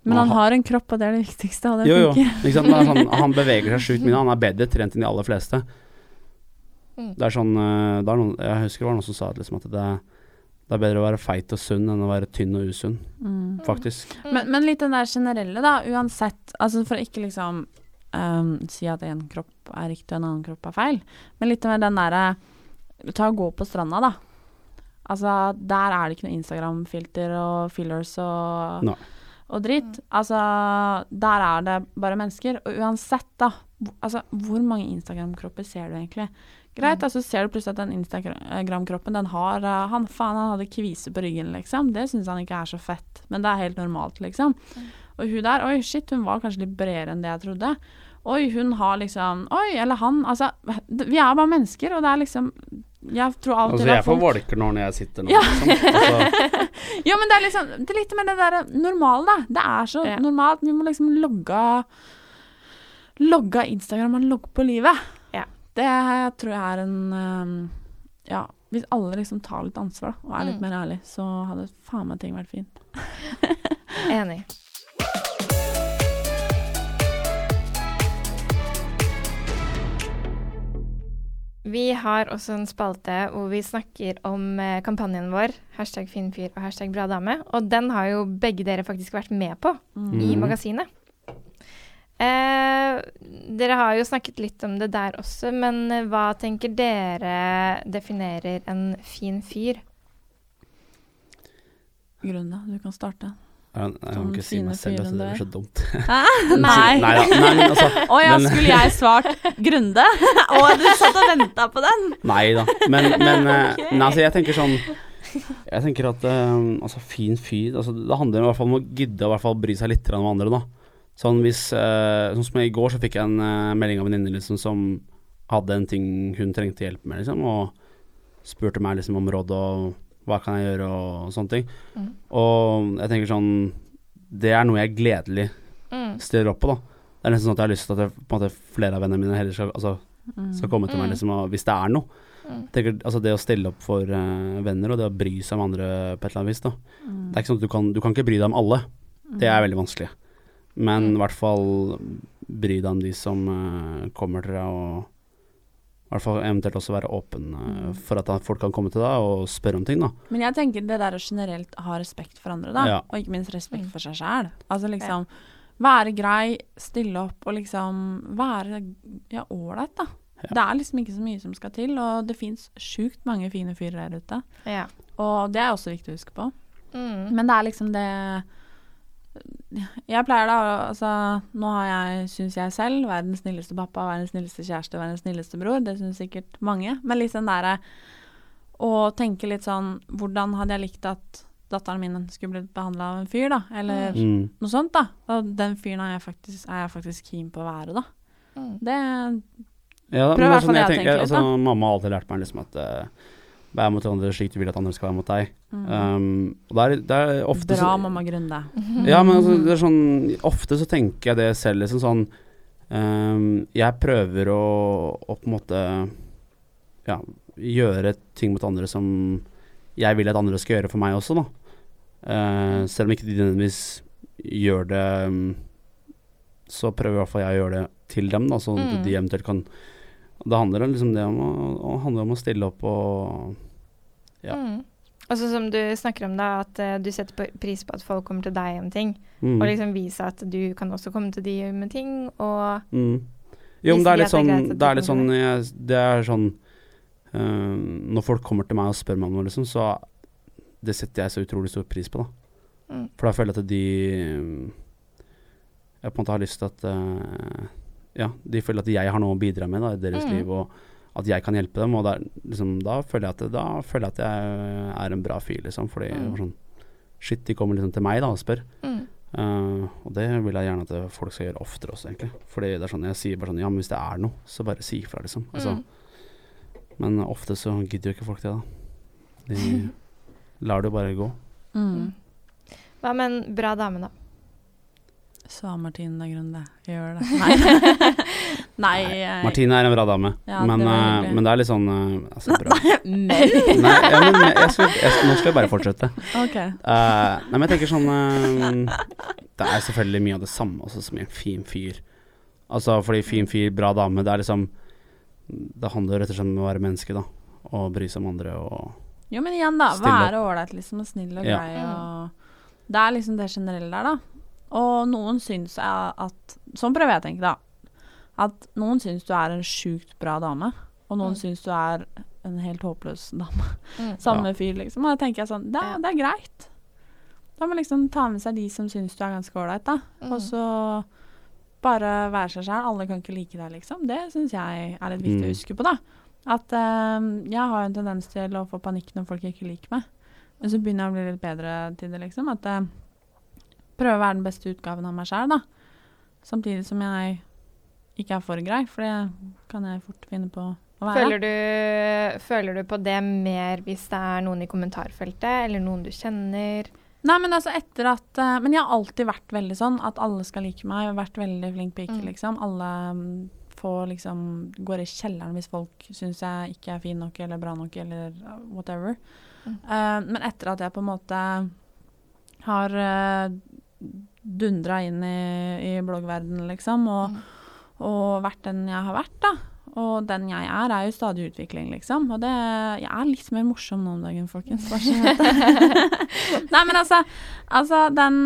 Men han ha- har en kropp, og det er det viktigste. Og det Jo, jo. sant? Det er sånn, han beveger seg sjukt mye. Han er bedre trent enn de aller fleste. Mm. Det er sånn eh, det er noen, Jeg husker det var noen som sa at, liksom, at det, det er bedre å være feit og sunn enn å være tynn og usunn, Mm. faktisk. Mm. Men, men litt den der generelle, da. Uansett. Altså for å ikke liksom um, si at en kropp er riktig og en annen kropp er feil. Men litt med den derre Ta og gå på stranda, da. Altså, der er det ikke noe Instagram-filter og fillers og, no. og dritt. Altså, der er det bare mennesker. Og uansett, da. Altså, hvor mange Instagram-kropper ser du egentlig? Greit, Mm. altså ser du plutselig at den Instagram-kroppen, den har eh, Han faen, han hadde kvise på ryggen, liksom. Det syns han ikke er så fett. Men det er helt normalt, liksom. Mm. Og hun der, oi, shit, hun var kanskje litt bredere enn det jeg trodde. Oi, hun har liksom Oi, eller han. Altså, vi er bare mennesker, og det er liksom Jeg tror alltid Altså, det jeg får valker når jeg sitter nå, Ja. liksom. Altså, Ja, men det er liksom Det er litt med det derre normale, da. Det er så Ja. normalt. Vi må liksom logge Logge av Instagram og logge på livet. Det tror jeg er en um, Ja, hvis alle liksom tar litt ansvar og er litt Mm. mer ærlig, så hadde faen meg ting vært fint. Enig. Vi har også en spalte hvor vi snakker om eh, kampanjen vår, hashtag finfyr og hashtag bra dame. Og den har jo begge dere faktisk vært med på i Mhm. magasinet. Eh, dere har jo snakket litt om det der også, men eh, hva tenker dere definerer en fin fyr? Grunne, du kan starte. jeg, jeg kan Sånn ikke si meg selv, altså, det blir så dumt. Nei. Nei da. Nei, men altså Å ja, Men- skulle jeg svart Grunde? Å, du satt og venta på den? Nei da. Men, men okay. Ok. nei, altså, jeg tenker sånn Jeg tenker at eh, altså, fin fyr altså, Det handler i hvert fall om å gidde å i hvert fall bry seg litt om andre, da. Sånn hvis uh, Sånn som i går, så fikk jeg en uh, melding av en venninne liksom, som hadde en ting hun trengte hjelp med, liksom, og spurte meg liksom om råd og hva kan jeg gjøre og sånne ting. Mm. Og jeg tenker sånn Det er noe jeg gledelig Mm. stiller opp på, da. Det er nesten sånn at jeg har lyst til at jeg, måte, flere av vennene mine heller skal, altså, skal komme til meg Mm. liksom, og, hvis det er noe. Mm. Tenker, altså det å stille opp for uh, venner og det å bry seg om andre på et eller annet vis. Da. Det er ikke sånn at du kan, du kan ikke bry deg om alle. Det er veldig vanskelig. Men i hvert fall bry deg om de som uh, kommer til deg, og i hvert fall eventuelt også være åpen Mm. for at folk kan komme til deg og spørre om ting. Da. Men jeg tenker det der å generelt ha respekt for andre, da. Ja. Og ikke minst respekt Mm. for seg sjæl. Altså liksom være grei, stille opp og liksom være ja, ålreit, da. Ja. Det er liksom ikke så mye som skal til, og det fins sjukt mange fine fyrer der ute. Ja. Og det er også viktig å huske på. Mm. Men det er liksom det Jeg pleier da Altså, nå har jeg, syns jeg selv, verdens snilleste pappa, verdens snilleste kjæreste, verdens snilleste bror. Det syns sikkert mange. Men liksom derre å tenke litt sånn Hvordan hadde jeg likt at datteren min skulle blitt behandla av en fyr, da? Eller Mm. noe sånt, da. Og den fyren er jeg faktisk, er jeg faktisk keen på å være, da. Mm. Det Ja, da, Prøv i hvert altså, fall jeg det å tenker, ut litt, altså, Mamma har alltid lært meg liksom at uh, vær mot andre slik du vil at andre skal være mot deg. mm. Um, og det er, det er ofte Bra, så, mamma Grunde. Ja, men altså, det er sånn Ofte så tenker jeg det selv, liksom sånn um, Jeg prøver å, å på en måte Ja, gjøre ting mot andre som jeg vil at andre skal gjøre for meg også, da. Uh, selv om ikke de nødvendigvis gjør det um, så prøver i hvert fall jeg å gjøre det til dem, da, sånn at Mm. de eventuelt kan Det handler liksom det om å, å, handler om å stille opp og Ja. Mm. Og så som du snakker om, da, at uh, du setter pris på at folk kommer til deg om ting. mm, Og liksom vise at du kan også komme til de med ting, og mm. Jo, men det er litt sånn Det er litt sånn jeg, Det er sånn uh, Når folk kommer til meg og spør meg om noe, liksom, så Det setter jeg så utrolig stor pris på, da. mm. For da føler jeg at de mm, Jeg på en måte har lyst til at uh, Ja, de føler at jeg har noe å bidra med da, i deres Mm. liv, og at jeg kan hjelpe dem. Og da, liksom, da, føler jeg at, da føler jeg at jeg er en bra fyr, liksom. Fordi Mm. sånn Shit, de kommer liksom til meg da og spør. Mm. Uh, og det vil jeg gjerne at folk skal gjøre oftere også, egentlig. Fordi det er sånn, jeg sier bare sånn Ja, men hvis det er noe, så bare si ifra, liksom. Altså, Mm. Men ofte så gidder jo ikke folk det, da. De lar det jo bare gå. Mm. Hva med en bra dame, da? Sa Martine Grunde. Gjør det. Nei. Nei. nei. Martine er en bra dame, Ja, men, det eh, men det er litt sånn uh, altså, bra. Men Nei, ja, men jeg skal, jeg, nå skal jeg bare fortsette. Okay. Uh, nei, men jeg tenker sånn Det er selvfølgelig mye av det samme også som i en fin fyr. Altså fordi fin fyr, bra dame, det er liksom Det handler rett og slett om å være menneske, da. Og bry seg om andre og Jo, men igjen, da. Være ålreit, liksom, og snill og Ja. grei og Det er liksom det generelle der, da. Og noen syns at Sånn prøver jeg å tenke, da. At noen syns du er en sjukt bra dame, og noen Mm. syns du er en helt håpløs dame. Mm. Samme Ja. fyr, liksom. Og da tenker jeg sånn Det, det er greit. Da må man liksom ta med seg de som syns du er ganske ålreit, da. Mm. Og så bare være seg sjæl. Alle kan ikke like deg, liksom. Det syns jeg er litt viktig Mm. å huske på, da. At um, jeg har en tendens til å få panikk når folk ikke liker meg. Men så begynner jeg å bli litt bedre til det, liksom. At uh, prøve å være den beste utgaven av meg sjæl, da. Samtidig som jeg ikke er for grei, for det kan jeg fort finne på å være. Føler du, føler du på det mer hvis det er noen i kommentarfeltet, eller noen du kjenner? Nei, men altså etter at eh, Men jeg har alltid vært veldig sånn at alle skal like meg. Jeg har vært veldig flink pike, Mm. liksom. Alle mm, får liksom Går i kjelleren hvis folk syns jeg ikke er fin nok eller bra nok eller uh, whatever. Mm. Uh, men etter at jeg på en måte har uh, dundra inn i, i bloggverdenen, liksom, og, Mm. Og vært den jeg har vært, da. Og den jeg er, er jo stadig utvikling, liksom. Og det Jeg er litt mer morsom nå om dagen, folkens. Bare så vet det. Nei, men altså, altså den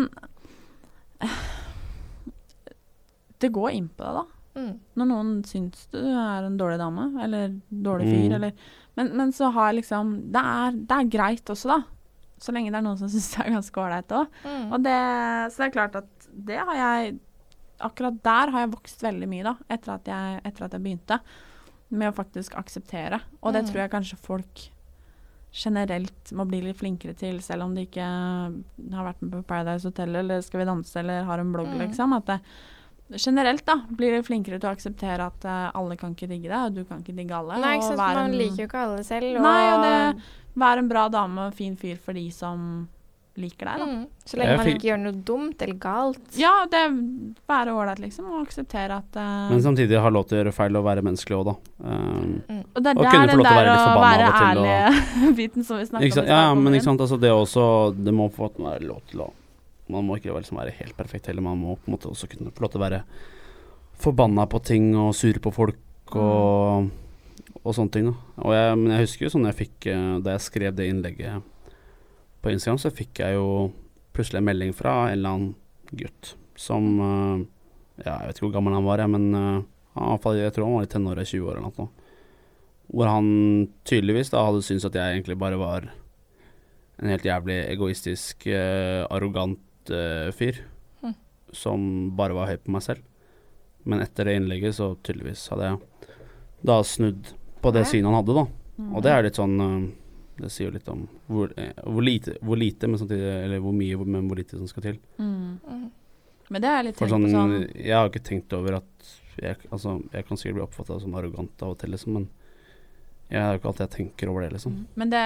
Det går inn på deg, da. Mm. Når noen syns du er en dårlig dame, eller dårlig fyr, Mm. eller men, men så har liksom det er, det er greit også, da. Så lenge det er noen som syns det er ganske ålreit òg. Mm. Og det, så det er klart at det har jeg Akkurat der har jeg vokst veldig mye, da, etter at jeg, etter at jeg begynte. Med å faktisk akseptere. Og det Mm. tror jeg kanskje folk generelt må bli litt flinkere til, selv om de ikke har vært med på Paradise Hotel eller Skal vi danse eller har en blogg, Mm. liksom. At det, generelt da, blir litt flinkere til å akseptere at uh, alle kan ikke digge deg, og du kan ikke digge alle. Nei, ikke sant. Man en- liker jo ikke alle selv. Og, Nei, og det være en bra dame og fin fyr for de som liker deg, da. mm. Så lenge man ikke gjør noe dumt eller galt. Ja, det være ålreit, liksom, og akseptere at uh, Men samtidig ha lov til å gjøre feil og være menneskelig òg, da. Um, Mm. Og det er og der den å der å være av og til, ærlig biten som vi snakka om? Ja, men ikke sant, altså det også Det må få være lov til å Man må ikke liksom være helt perfekt heller, man må på en måte også kunne få lov til å være forbanna på ting og sure på folk og, og sånne ting. Da. Og jeg, men jeg husker jo sånn jeg fikk eh, Da jeg skrev det innlegget på Instagram, så fikk jeg jo plutselig en melding fra en eller annen gutt som eh, Ja, jeg vet ikke hvor gammel han var, men eh, jeg tror han var i tenåra, 20 år eller noe. Hvor han tydeligvis da hadde syntes at jeg egentlig bare var en helt jævlig egoistisk, eh, arrogant fyr. Mm. Som bare var høy på meg selv. Men etter det innlegget så tydeligvis hadde jeg da snudd på det synet han hadde, da. Mm. Og det er litt sånn Det sier jo litt om hvor, eh, hvor, lite, hvor lite, men samtidig Eller hvor mye, men hvor lite som skal til. mm. Men det er litt tenkt sånn, på sånn Jeg har ikke tenkt over at jeg, altså, jeg kan sikkert bli oppfatta som arrogant av og til, liksom, men jeg er jo ikke alltid jeg tenker over det, liksom. Mm. Men det,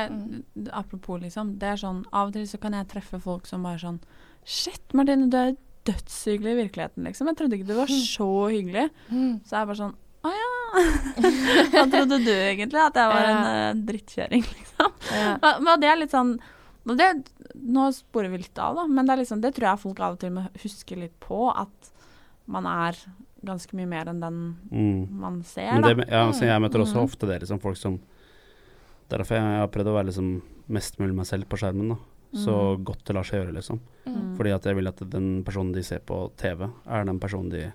apropos, liksom. Det er sånn Av og til så kan jeg treffe folk som bare sånn Shit, Martine, du er dødshyggelig i virkeligheten, liksom. Jeg trodde ikke du var så hyggelig. Mm. Så er jeg bare sånn Å ja, Hva trodde du egentlig? At jeg var en uh, drittkjøring, liksom? Ja. Men, men det er litt sånn det, Nå sporer vi litt av, da, men det, er liksom, det tror jeg folk av og til må huske litt på. At man er ganske mye mer enn den Mm. man ser, da. det, ja, så jeg møter også Mm. ofte det, liksom, folk som Derfor jeg har prøvd å være liksom mest mulig meg selv på skjermen. da Så Mm. godt det lar seg gjøre, liksom. Mm. Fordi at jeg vil at den personen de ser på TV, er den personen de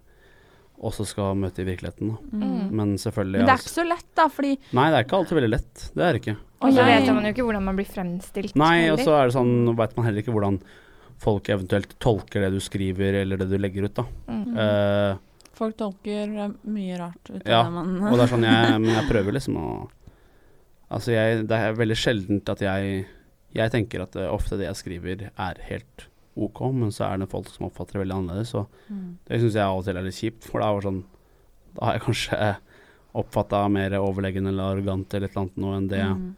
også skal møte i virkeligheten. Da. Mm. Men selvfølgelig Men det er ikke så lett, da, fordi Nei, det er ikke alltid veldig lett. Det er det ikke. Og så vet man jo ikke hvordan man blir fremstilt. Nei, og så er det sånn, nå veit man heller ikke hvordan folk eventuelt tolker det du skriver, eller det du legger ut, da. Mm. Uh, folk tolker eh, mye rart ut av Ja, det man og det er sånn jeg Men jeg prøver liksom å Altså, jeg Det er veldig sjeldent at jeg Jeg tenker at eh, ofte det jeg skriver, er helt OK, men så er det folk som oppfatter det veldig annerledes, og Mm. det syns jeg av og til er litt kjipt, for da, er sånn, da har jeg kanskje oppfatta mer overleggende eller arrogant eller et eller annet noe enn det Mm.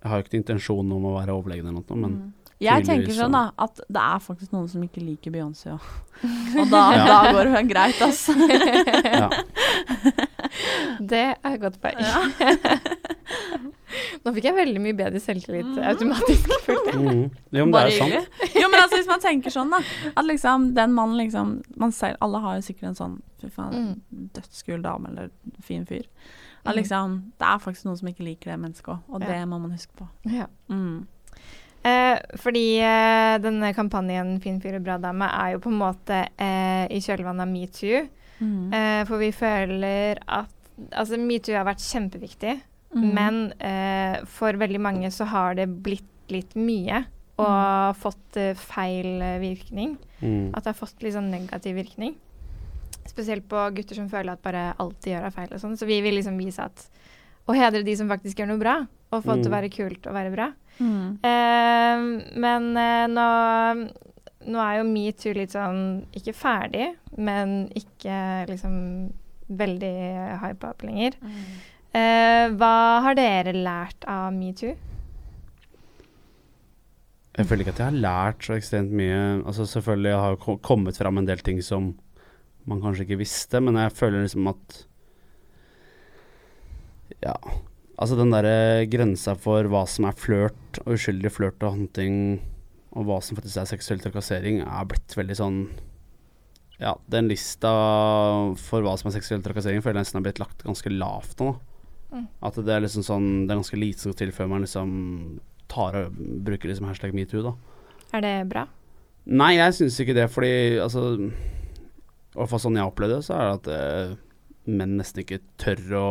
Jeg har jo ikke intensjonen om å være overleggende eller noe, men Mm. Jeg tenker sånn da, at det er faktisk noen som ikke liker Beyoncé òg. Og da, Ja. da går det greit, altså. ja. Det er godt poeng. Nå fikk jeg veldig mye bedre selvtillit automatisk. følte jeg. Mm. Jo, men det er sant. Jo, men altså, hvis man tenker sånn, da. At liksom den mannen liksom man ser, Alle har jo sikkert en sånn fy faen, Mm. dødskul dame eller fin fyr. At Mm. liksom Det er faktisk noen som ikke liker det mennesket òg, og Ja. det må man huske på. Ja. Mm. Eh, fordi eh, denne kampanjen 'Fin fyr og bra dame' er jo på en måte eh, i kjølvannet av metoo. Mm. Eh, for vi føler at Altså, metoo har vært kjempeviktig, Mm. men eh, for veldig mange så har det blitt litt mye. Og fått eh, feil eh, virkning. Mm. At det har fått litt sånn negativ virkning. Spesielt på gutter som føler at bare alt de gjør er feil og sånn. Så vi vil liksom vise at Å hedre de som faktisk gjør noe bra, og få det til å Mm. være kult og være bra. Mm. Eh, men eh, nå, nå er jo metoo litt sånn ikke ferdig, men ikke liksom veldig hype opp lenger. Eh, hva har dere lært av metoo? Jeg føler ikke at jeg har lært så ekstremt mye. Altså Selvfølgelig har det kommet fram en del ting som man kanskje ikke visste, men jeg føler liksom at Ja. Altså den derre grensa for hva som er flørt, og uskyldig flørt og hunting, og hva som faktisk er seksuell trakassering, er blitt veldig sånn Ja, den lista for hva som er seksuell trakassering, føler jeg nesten har blitt lagt ganske lavt nå. Mm. At det er liksom sånn Det er ganske lite som til før man liksom tar og bruker liksom hashtag metoo, da. Er det bra? Nei, jeg syns ikke det, fordi altså I hvert fall sånn jeg opplevde det, så er det at eh, menn nesten ikke tør å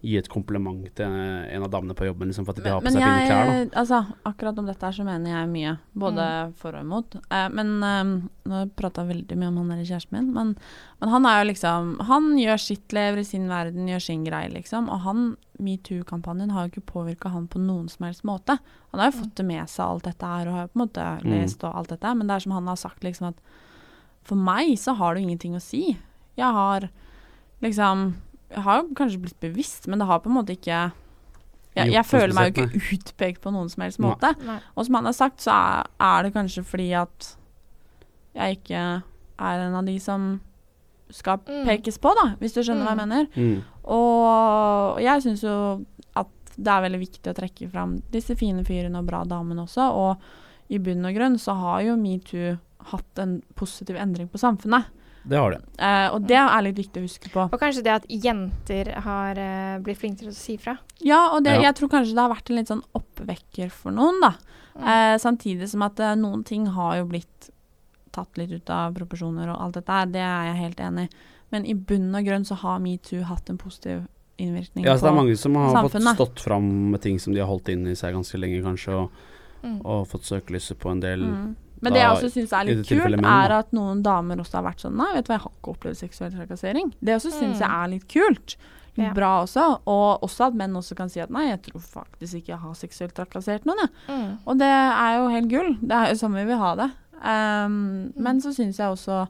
gi et kompliment til en av damene på jobben liksom, for at de har på Men seg fine klær. da. altså, akkurat om dette her så mener jeg mye, både for og imot. Eh, men eh, nå prata jeg veldig mye om han der kjæresten min, men, men han er jo liksom Han gjør sitt, lever i sin verden, gjør sin greie, liksom. Og han, metoo-kampanjen, har jo ikke påvirka han på noen som helst måte. Han har jo fått det med seg alt dette her, og har jo på en måte Mm. lest og alt dette, men det er som han har sagt, liksom at for meg så har det ingenting å si. Jeg har liksom har kanskje blitt bevisst, men det har på en måte ikke jeg, jeg føler meg jo ikke utpekt på noen som helst måte. Nei. Og som han har sagt, så er, er det kanskje fordi at jeg ikke er en av de som skal Mm. pekes på, da, hvis du skjønner hva jeg Mm. mener. Mm. Og jeg syns jo at det er veldig viktig å trekke fram disse fine fyrene og bra damene også. Og i bunn og grunn så har jo metoo hatt en positiv endring på samfunnet. Det har det. Uh, og det er litt viktig å huske på. Og kanskje det at jenter har uh, blitt flinkere til å si fra. Ja, og det, Ja. jeg tror kanskje det har vært en litt sånn oppvekker for noen, da. Mm. Eh, samtidig som at eh, noen ting har jo blitt tatt litt ut av proporsjoner og alt dette det er jeg helt enig i. Men i bunn og grunn så har metoo hatt en positiv innvirkning Ja, så det er mange som har samfunnet. fått stått fram med ting som de har holdt inn i seg ganske lenge, kanskje, og, Mm. og fått søkelyset på en del mm. Men det jeg også syns er litt kult, menn, er at noen damer også har vært sånn Nei, vet du hva, jeg har ikke opplevd seksuell trakassering. Det også syns Mm. jeg er litt kult. Ja. bra også. Og også at menn også kan si at nei, jeg tror faktisk ikke jeg har seksuelt trakassert noen, jeg. Mm. Og det er jo helt gull. Det er jo sånn vi vil ha det. Um, Men så syns jeg også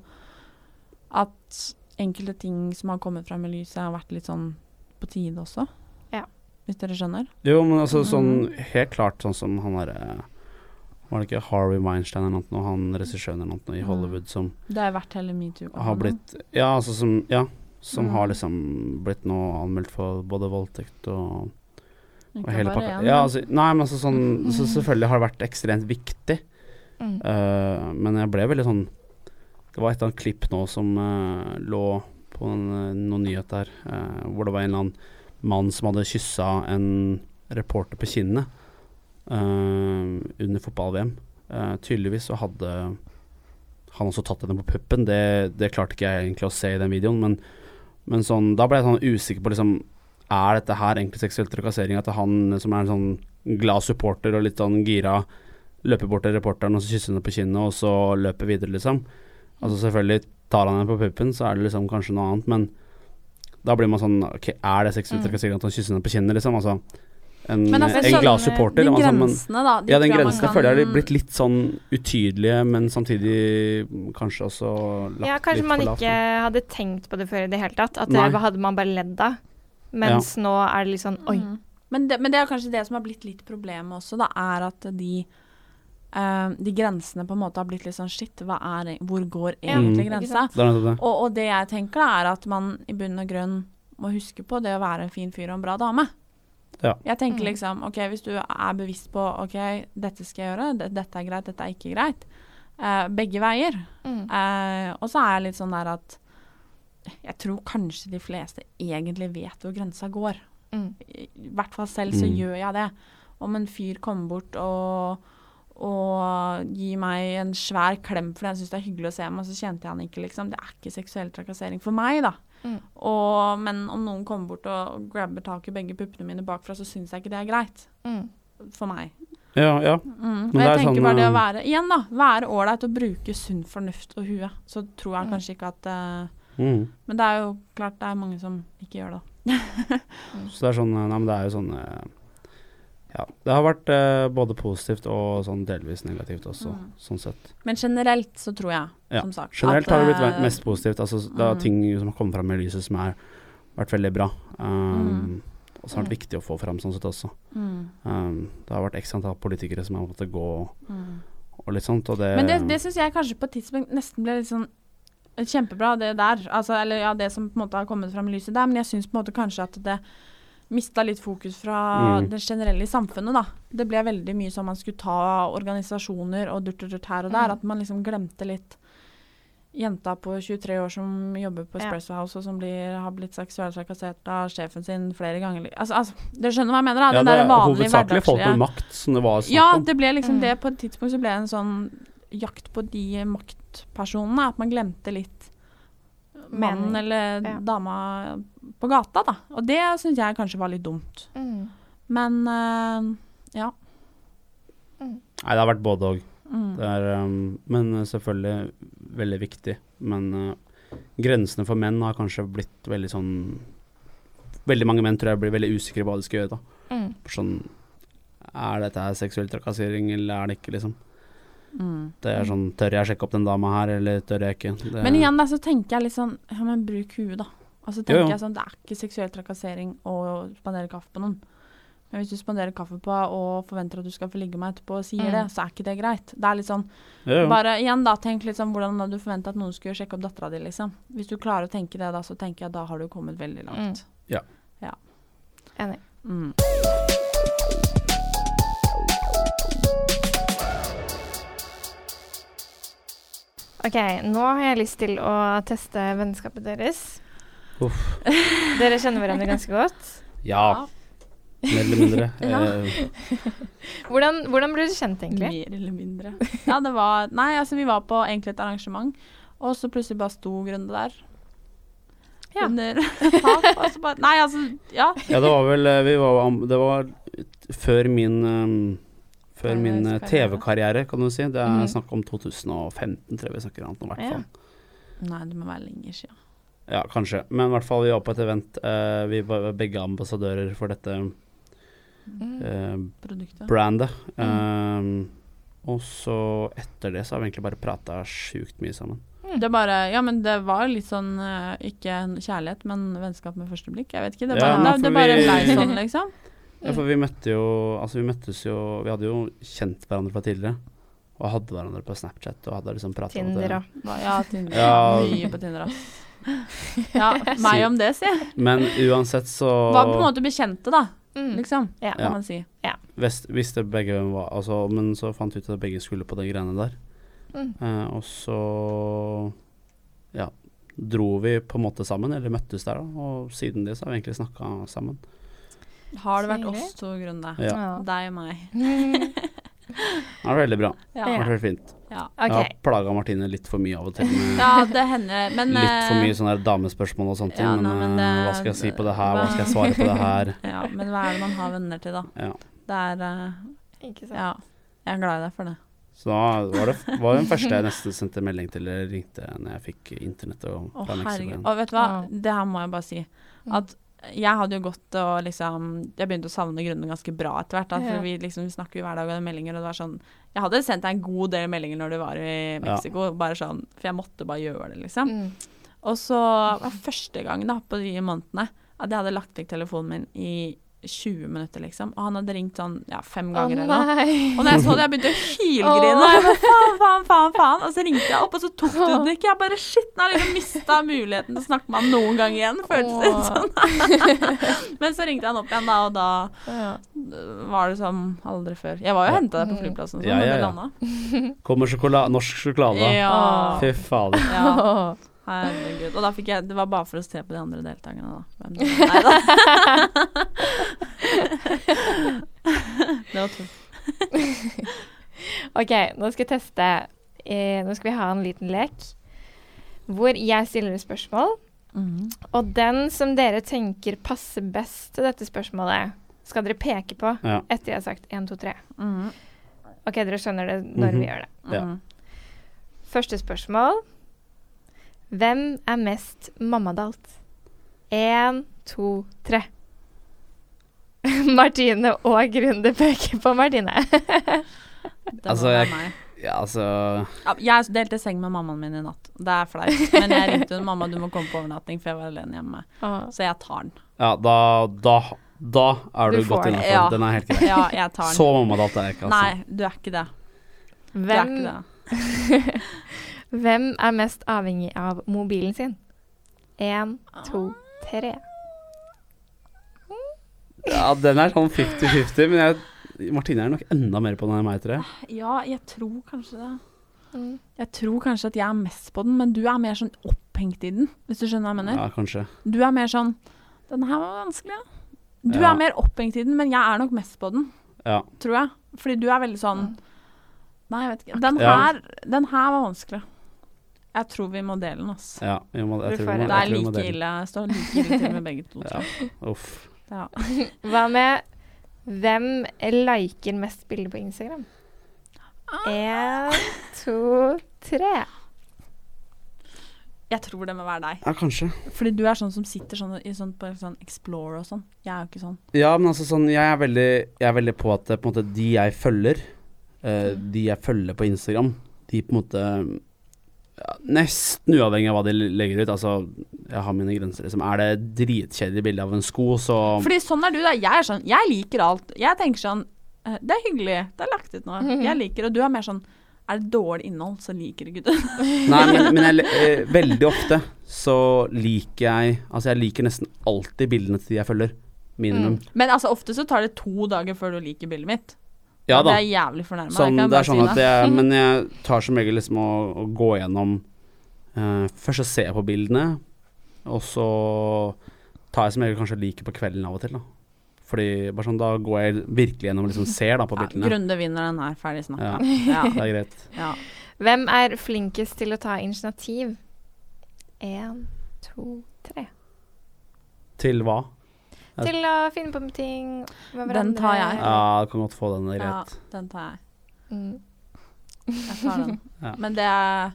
at enkelte ting som har kommet frem i lyset, har vært litt sånn på tide også. Ja. Hvis dere skjønner? Jo, men altså sånn Mm. helt klart sånn som han derre Var det ikke Harvey Weinstein eller noe, han regissøren eller noe i Mm. Hollywood som Det har vært hele metoo. har blitt Ja, altså som Ja. som Mm. har liksom blitt nå anmeldt for både voldtekt og, og hele pakka. Ja, altså, nei, men altså sånn Så selvfølgelig har det vært ekstremt viktig. Mm. Uh, men jeg ble veldig sånn Det var et eller annet klipp nå som uh, lå på en, eh, noen nyheter, uh, hvor det var en eller annen mann som hadde kyssa en reporter på kinnet under fotball-VM. Eh, tydeligvis så hadde han også tatt henne på puppen. Det, det klarte ikke jeg egentlig å se i den videoen, men, men sånn, da ble jeg sånn usikker på liksom Er dette her egentlig seksuell trakassering? At han som er en sånn glad supporter og litt sånn gira løper bort til reporteren og så kysser henne på kinnet, og så løper videre, liksom. Altså selvfølgelig tar han henne på puppen, så er det liksom kanskje noe annet, men da blir man sånn Ok, er det seksuell Mm. trakassering at han kysser henne på kinnet, liksom? Altså en, altså, en glad supporter. De altså, men- grensene, da. de ja, den jeg grensen kan- føler jeg har blitt litt sånn utydelige, men samtidig kanskje også lagt Ja, kanskje litt man for lavt. ikke hadde tenkt på det før i det hele tatt. At Nei. det hadde man bare ledd av. Mens nå er det litt sånn oi. Mm. Men, det, men det er kanskje det som har blitt litt problemet også, da, er at de Uh, de grensene på en måte har blitt litt sånn shit, hva er, e- hvor går egentlig mm. grensa? Og, og det jeg tenker da, er at man i bunn og grunn må huske på det å være en fin fyr og en bra dame. Ja. Jeg tenker Mm. liksom, ok, hvis du er bevisst på, ok, dette skal jeg gjøre, dette er greit, dette er ikke greit, Uh, begge veier. Mm. Uh, og så er jeg litt sånn der at jeg tror kanskje de fleste egentlig vet hvor grensa går. Mm. I i hvert fall selv så Mm. gjør jeg det. Om en fyr kommer bort og, og gir meg en svær klem fordi han syns det er hyggelig å se meg, så kjente jeg han ikke, liksom. Det er ikke seksuell trakassering for meg, da. Mm. Og, men om noen kommer bort og grabber tak i begge puppene mine bakfra, så syns jeg ikke det er greit. Mm. For meg. Ja, ja. Mm. Og det jeg er tenker sånn, bare det å eh, være Igjen, da. Være ålreit og bruke sunn fornuft og huet. Så tror jeg Mm. kanskje ikke at uh, Mm. Men det er jo klart det er mange som ikke gjør det. Så det er sånn Nei, men det er jo sånn eh, Ja. Det har vært eh, både positivt og sånn delvis negativt også, Mm. sånn sett. Men generelt så tror jeg, Ja, som sagt Generelt at, har det blitt eh, mest positivt. Altså, det er mm. ting som har kommet fram i lyset som har vært veldig bra. Um, Mm. Og som har vært viktig å få fram sånn sett også. mm, Um, det har vært x antall politikere som har måttet gå mm. og litt sånt, og det Men det, det syns jeg kanskje på et tidspunkt nesten ble litt sånn kjempebra, det der. Altså, eller ja, det som på en måte har kommet fram i lyset der. Men jeg syns på en måte kanskje at det mista litt fokus fra Mm. det generelle i samfunnet, da. Det ble veldig mye som man skulle ta organisasjoner og durt og durt her og der. Mm. At man liksom glemte litt jenta på 23 år som jobber på Ja. Espresso House, og som blir, har blitt seksuelt trakassert av sjefen sin flere ganger. Altså, altså, dere skjønner hva jeg mener? da? ja, det er vanlige hovedsakelig folk med makt som det var snakk ja, det ble liksom Mm. det. På et tidspunkt så ble det en sånn jakt på de maktpersonene. At man glemte litt mannen Mening. eller Ja. dama på gata, da. Og det syns jeg kanskje var litt dumt. Mm. Men uh, ja. Nei, det har vært både og. Mm. Um, men selvfølgelig veldig viktig. Men uh, grensene for menn har kanskje blitt veldig sånn Veldig mange menn tror jeg blir veldig usikre på hva de skal gjøre. da Mm. Sånn Er dette her seksuell trakassering, eller er det ikke, liksom? Mm. Det er sånn Tør jeg sjekke opp den dama her, eller tør jeg ikke? Det, Men igjen da, så tenker jeg litt sånn Ja, men bruk huet, da. Altså tenker Jo, jo. jeg sånn Det er ikke seksuell trakassering å spandere kaffe på noen. Men hvis du spanderer kaffe på og forventer at du skal få ligge med etterpå og sier Mm. det, så er ikke det greit. Det er litt sånn jo, ja. Bare igjen da, tenk litt sånn hvordan hadde du forventa at noen skulle sjekke opp dattera di, liksom. Hvis du klarer å tenke det da, så tenker jeg da har du kommet veldig langt. ja Enig. Mm. OK, nå har jeg lyst til å teste vennskapet deres. Uff. Dere kjenner hverandre ganske godt. ja, mer eller mindre. Ja. Eh, Hvordan, hvordan ble dere kjent, egentlig? Mer eller mindre. Ja, det var Nei, altså, vi var på egentlig et arrangement, og så plutselig bare sto Grunde der. Ja. Under tak, og så bare Nei, altså, ja. ja, det var vel eh, vi var, Det var før min um, Før min eh, TV-karriere, kan du si. Det er mm. snakk om 2015, tror jeg vi snakker om. I hvert Ja. Nei, det må være lenger siden. Ja, kanskje. Men i hvert fall, vi var på et event. Uh, vi var begge ambassadører for dette Mm. eh, brandet. Mm. Um, og så etter det så har vi egentlig bare prata sjukt mye sammen. Det er bare Ja, men det var litt sånn Ikke kjærlighet, men vennskap med første blikk. Jeg vet ikke. Det Ja, bare, det, det bare vi- blei sånn, liksom. Ja, for vi møtte jo Altså, vi møttes jo Vi hadde jo kjent hverandre fra tidligere. Og hadde hverandre på Snapchat og hadde liksom pratet Tinder Ja, Tinder. Ja. Mye på Tinder, ass. Ja, meg om det, si. Men uansett så Var på en måte bekjente, da, Mm. liksom. Ja. Kan man si. Vis- visste begge hvem var altså, Men så fant vi ut at begge skulle på de greiene der. Mm. Eh, og så ja, dro vi på en måte sammen, eller møttes der, da. Og siden det så har vi egentlig snakka sammen. Har det vært oss to, Grunde? Ja. Ja. Deg og meg. Det er veldig bra. Ja. Det har veldig fint. ja. Jeg har plaga Martine litt for mye av og til med Ja, det hender, men litt for eh, mye sånne damespørsmål og sånne ting. ja, men, nei, men eh, det- hva skal jeg si på det her, hva skal jeg svare på det her? Ja, men hva er det man har venner til, da? Ja. Det er uh, Ikke sant. Ja. Jeg er glad i deg for det. Så da var det var den første jeg nesten sendte melding til eller ringte når jeg fikk internett og Å, herregud. Og vet du hva, Ja. det her må jeg bare si. Mm. At jeg hadde jo gått og liksom Jeg begynte å savne grunnen ganske bra etter hvert. Da, for Ja. vi, liksom, vi snakker jo hver dag om meldinger, og det var sånn Jeg hadde sendt deg en god del meldinger når du var i Mexico, bare sånn For jeg måtte bare gjøre det, liksom. Mm. Og så var det første gang da, på de månedene at jeg hadde lagt vekk telefonen min i 20 minutter, liksom. Og han hadde ringt sånn ja, fem ganger eller noe. Og når jeg så det, jeg begynte å hylgrine. Faen, faen, faen, faen. Og så ringte jeg opp, og så tok du den ikke. Jeg bare shit, nå har jeg liksom mista muligheten til å snakke med han noen gang igjen. Føltes det sånn. Men så ringte han opp igjen, da, og da var det som aldri før. Jeg var jo og henta deg på flyplassen, sånn, Ja, ja, du ja. landa. Kommer sjokolade, norsk sjokolade. Ja. Fy fader. ja. Herregud. Og da fikk jeg Det var bare for å se på de andre deltakerne, da. Hvem det var. Nei da. det var tøft. OK, nå skal jeg teste. Eh, nå skal vi ha en liten lek hvor jeg stiller spørsmål. Mm. Og den som dere tenker passer best til dette spørsmålet, skal dere peke på Ja. etter jeg har sagt 1, 2, 3. Mm. OK, dere skjønner det når Mhm. vi gjør det. Ja. Mhm. Første spørsmål. Hvem er mest mammadalt? Én, to, tre. Martine og Grunde peker på Martine. Det Altså, jeg- Ja, altså Ja, jeg delte seng med mammaen min i natt. Det er flaut. Men jeg ringte hun mamma, du må komme på overnatting, for jeg var alene hjemme. Så jeg tar den. Ja, da, da, da er du, Du godt innafor. ja. Den er helt grei. Ja, jeg tar den. Så mammadalt er jeg ikke, altså. Nei, du er ikke det. Du er Hvem, ikke det. Hvem er mest avhengig av mobilen sin? Én, to, tre. Ja, den er sånn 50-50, men jeg, Martine er nok enda mer på den enn meg, tror jeg. Ja, jeg tror kanskje det. Mm. Jeg tror kanskje at jeg er mest på den, men du er mer sånn opphengt i den, hvis du skjønner hva jeg mener. Ja, kanskje. Du er mer sånn Den her var vanskelig, ja. Du Ja. er mer opphengt i den, men jeg er nok mest på den, Ja. tror jeg. Fordi du er veldig sånn Nei, jeg vet ikke. Den Ja. her, den her var vanskelig. Jeg tror vi må dele den, altså. ja vi må, jeg tror vi må, det. Det er like dele. ille. Jeg står like ille til med begge to. Ja. Uff. Ja. Hva med hvem liker mest bilder på Instagram? Én, to, tre. Jeg tror det må være deg. Ja, kanskje. Fordi du er sånn som sitter sånn, i sånn, på sånn Explore og sånn. Jeg er jo ikke sånn. Ja, men altså sånn, jeg er veldig, jeg er veldig på at eh, på en måte, de jeg følger, uh, de jeg følger på Instagram, de på en måte ja, Nesten uavhengig av hva de legger ut. Altså, jeg har mine grenser. Liksom. Er det dritkjedelig bilde av en sko, så Fordi sånn er du, da. Jeg er sånn Jeg liker alt. Jeg tenker sånn eh, Det er hyggelig. Det er lagt ut nå. Jeg liker Og du er mer sånn Er det dårlig innhold, så liker du ikke det. Nei, men, men jeg, eh, veldig ofte så liker jeg Altså, jeg liker nesten alltid bildene til de jeg følger. Minimum. Men altså, ofte så tar det to dager før du liker bildet mitt. Ja da. Det er jævlig fornærma. Sånn, det er sånn at jeg, men jeg tar som regel liksom å, å gå gjennom uh, Først så ser jeg på bildene, og så tar jeg som regel kanskje like på kvelden av og til. da Fordi bare sånn, Da går jeg virkelig gjennom og liksom ser da på ja, bildene. Grunde vinner den her. Ferdig snakka. Ja. Ja. Det er greit. ja. Hvem er flinkest til å ta initiativ? Én, to, tre. Til hva? Ja. Til å finne på ting med hverandre. Den tar jeg. Ja, du kan godt få den. Det er ja, den tar jeg. Mm. Jeg tar den. Ja. Men det er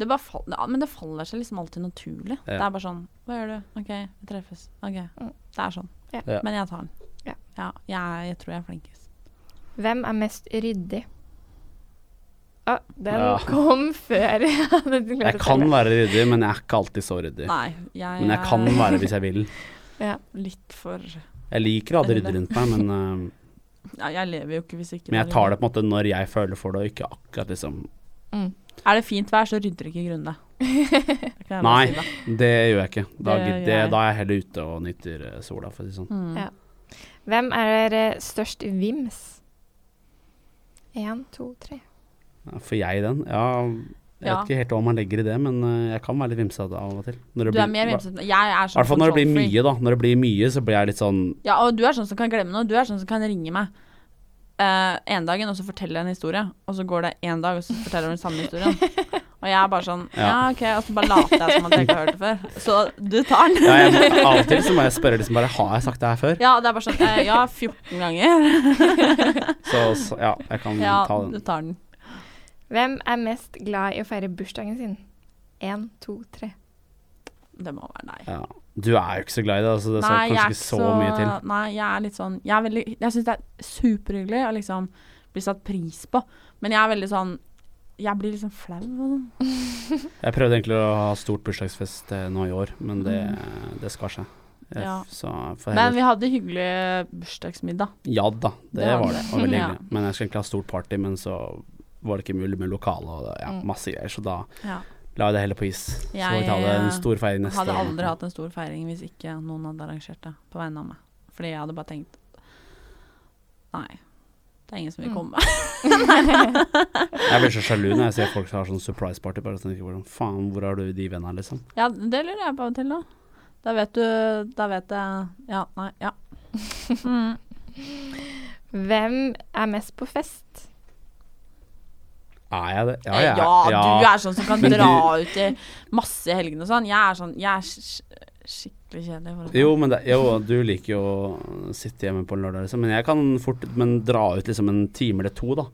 det bare fall, ja, men det faller seg liksom alltid naturlig. Det er bare sånn Hva gjør du? OK, vi treffes. OK. Mm. Det er sånn. Ja. Ja. Men jeg tar den. Ja. jeg, jeg tror jeg er flinkest. Hvem er mest ryddig? Å, den Ja. kom før jeg hadde klart Jeg kan være ryddig, men jeg er ikke alltid så ryddig. Nei, jeg Men jeg kan være hvis jeg vil. litt for Jeg liker å ha det ryddig rundt meg, men, uh, Ja, jeg lever jo ikke hvis ikke men jeg tar det på en måte når jeg føler for det, og ikke akkurat liksom Mm. Er det fint vær, så rydder ikke grunnen kan Nei. si. Det gjør jeg ikke. Da, Det det, jeg. da er jeg heller ute og nyter eh, sola, for å si det sånn. Mm. Ja. Hvem er eh, størst vims? Én, to, tre. Ja, For jeg den? Ja, jeg Ja. vet ikke helt hva man legger i det, men eh, jeg kan være litt vimsete av og til. Når det Du er blir- mer hva- vimsete. Jeg er sånn. I hvert fall når det blir mye, da. Når det blir mye, så blir jeg litt sånn Ja, og du er sånn som kan glemme noe. Du er sånn som kan ringe meg uh, en dagen, og så fortelle en historie. Og så går det én dag, og så forteller hun den samme historien. Og jeg er bare sånn Ja, Ja. OK. Og så bare later jeg som at jeg ikke har hørt det før. Så du tar den. ja, jeg, må- Av og til så må jeg spørre liksom bare Har jeg sagt det her før? Ja, det er bare sånn eh, Ja, 14 ganger. Så, så ja, jeg kan Ja, ta du den. tar den. Hvem er mest glad i å feire bursdagen sin? Én, to, tre. Det må være deg. Ja. Du er jo ikke så glad i det, altså det skal Nei, jeg kanskje ikke så mye til. Nei, jeg er litt sånn Jeg, er veldig, jeg syns det er superhyggelig å liksom bli satt pris på, men jeg er veldig sånn Jeg blir liksom flau sånn. Jeg prøvde egentlig å ha stort bursdagsfest eh, nå i år, men det, det skar seg. Jeg, Ja. Så for Men vi hadde hyggelig bursdagsmiddag. Ja da, det, Det var det. var veldig Ja. hyggelig. Men jeg skulle egentlig ha stort party, men så var det ikke mulig med lokale og ja, Mm. masse greier, så da Ja. la jeg det heller på is. Så Jeg, får vi ta det en eh, stor feiring neste Hadde år. aldri hatt en stor feiring hvis ikke noen hadde arrangert det på vegne av meg. Fordi jeg hadde bare tenkt Nei, det er ingen som vil Mm. komme. Jeg blir så sjalu når jeg ser folk som har sånn surprise party. Bare tenker hvordan faen, hvor har du de vennene, liksom? Ja, det lurer jeg på av og til, da. Da vet du Da vet jeg Ja, nei, ja. Mm. Hvem er mest på fest? Er jeg det? Ja, jeg er- du er sånn som kan dra dra ut i masse i helgene og sånn. Jeg er sånn Jeg er skikkelig kjedelig. Jo, men det, jo, du liker jo å sitte hjemme på en lørdag, liksom. Men jeg kan fort men dra ut liksom en time eller to, da.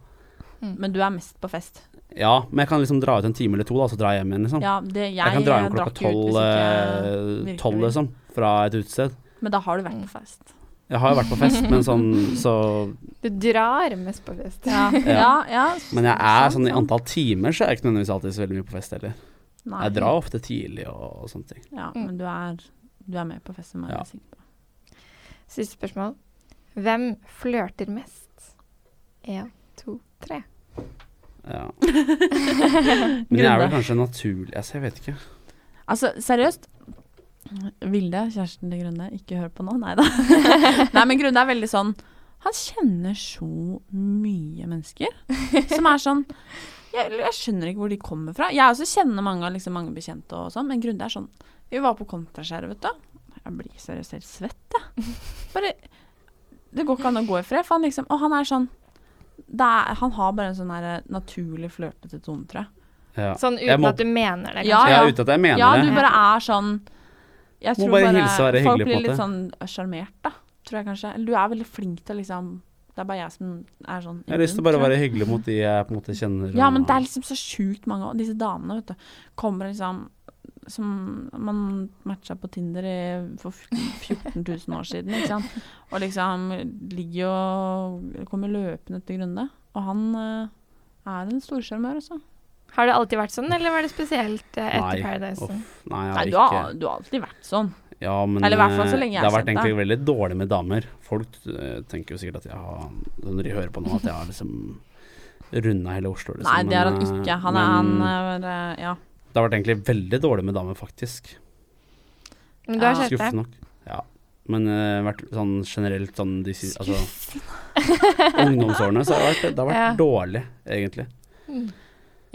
Men du er mest på fest. Ja, men jeg kan liksom dra ut en time eller to, da, så dra hjem igjen, liksom. Ja, det, jeg, jeg kan dra hjem klokka tolv, eh, liksom. Fra et utested. Men da har du vært på fest. Jeg har jo vært på fest, men sånn så Du drar mest på fest. Ja, ja. ja Men jeg er sånn i antall timer, så er jeg ikke nødvendigvis alltid så veldig mye på fest heller. Nei. Jeg drar ofte tidlig og, og sånne ting. Ja, Mm. men du er, du er med på fest, må jeg Ja. sikker på. Siste spørsmål. Hvem flørter mest? Én, to, tre. Ja. Men jeg er vel kanskje naturlig Altså, jeg vet ikke. Altså, seriøst. Vilde, kjæresten til Grønne, ikke hør på nå. Nei da. Nei, men Grønne er veldig sånn Han kjenner så mye mennesker som er sånn jeg, jeg skjønner ikke hvor de kommer fra. Jeg også kjenner mange av liksom, mange bekjente og sånn, men Grunde er sånn Vi var på Kontraskjæret, vet du. Jeg blir seriøst helt svett, jeg. Bare Det går ikke an å gå i fred, for han liksom Og han er sånn det er, Han har bare en sånn der naturlig flørtete tone, tror jeg. Ja. Sånn Jeg uten må- at du mener det, Ja, ja. ja uten at jeg mener Ja, det. du bare er sånn Jeg Må bare bare, hilse og være hyggelig, på blir en litt måte. sånn sjarmert, da. Tror jeg kanskje. Eller du er veldig flink til å liksom Det er bare jeg som er sånn Jeg har lyst til å bare være hyggelig mot de jeg på en måte kjenner. Ja, men det er liksom så sjukt mange av disse damene, vet du. Kommer liksom som man matcha på Tinder i, for 14 000 år siden, ikke sant. Og liksom ligger og kommer løpende etter Grunde. Og han eh, er en storsjarmør, altså. Har det alltid vært sånn, eller var det spesielt eh, etter Nei, Paradise? Nei, jeg Nei, du ikke har, du har alltid vært sånn. Ja, men Eller i hvert fall så eh, lenge jeg det har vært egentlig veldig dårlig med damer. Folk eh, tenker jo sikkert at jeg har Når de hører på nå, at jeg har liksom runda hele Oslo. Liksom. Nei, det har han Men, eh, ikke. Han er han men er, Ja. Det har vært egentlig veldig dårlig med damer, faktisk. Men du har Ja. sett det? Skuffende nok. Ja. Men uh, vært sånn generelt sånn de si- altså, ungdomsårene så har det vært, det har vært Ja. dårlig, egentlig. Mm.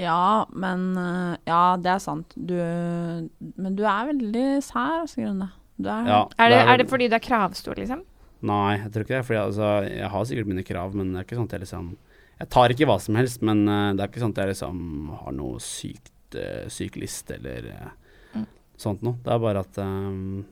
Ja, men øh, Ja, det er sant. Du Men du er veldig sær, altså, Grunde. Du er Ja, Er det, er det fordi du er kravstor, liksom? Nei, jeg tror ikke det. Fordi altså, jeg har sikkert mine krav, men det er ikke sånn at jeg liksom Jeg tar ikke hva som helst, men eh, det er ikke sånn at jeg liksom har noe sykt uh, syk list eller uh, Mm. sånt noe. Det er bare at um,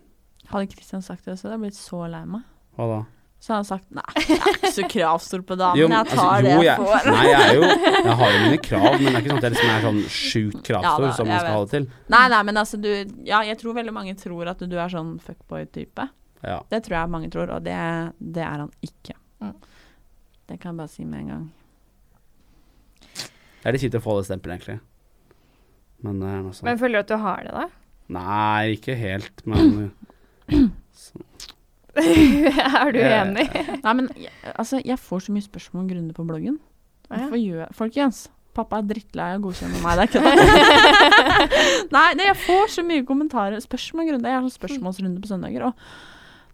Hadde Kristian sagt det, også, hadde jeg blitt så lei meg. Hva da? Så har han sagt nei, jeg er ikke så kravstor på damen, Jo, jeg altså, tar jo, det jeg jeg- får. Nei, jeg er jo Jeg har jo mine krav, men det er ikke sånn at jeg liksom er sånn sjukt kravstor Ja da, som man skal skal ha det til. Nei, nei, men altså, du Ja, jeg tror veldig mange tror at du er sånn fuckboy-type. Ja. Det tror jeg mange tror, og det, det er han ikke. Mm. Det kan jeg bare si med en gang. Det er litt kjipt å få det stempelet, egentlig. Men det er noe sånn Men føler du at du har det, da? Nei, ikke helt, men så, er du Eh, enig? Nei, men jeg, altså, jeg får så mye spørsmål om grunner på bloggen. Hvorfor gjør Folkens, Pappa er drittlei av å godkjenne meg. Det er kødd. Nei, det, jeg får så mye kommentarer. Spørsmål og grunner. Jeg har sånn spørsmålsrunde på søndager. Og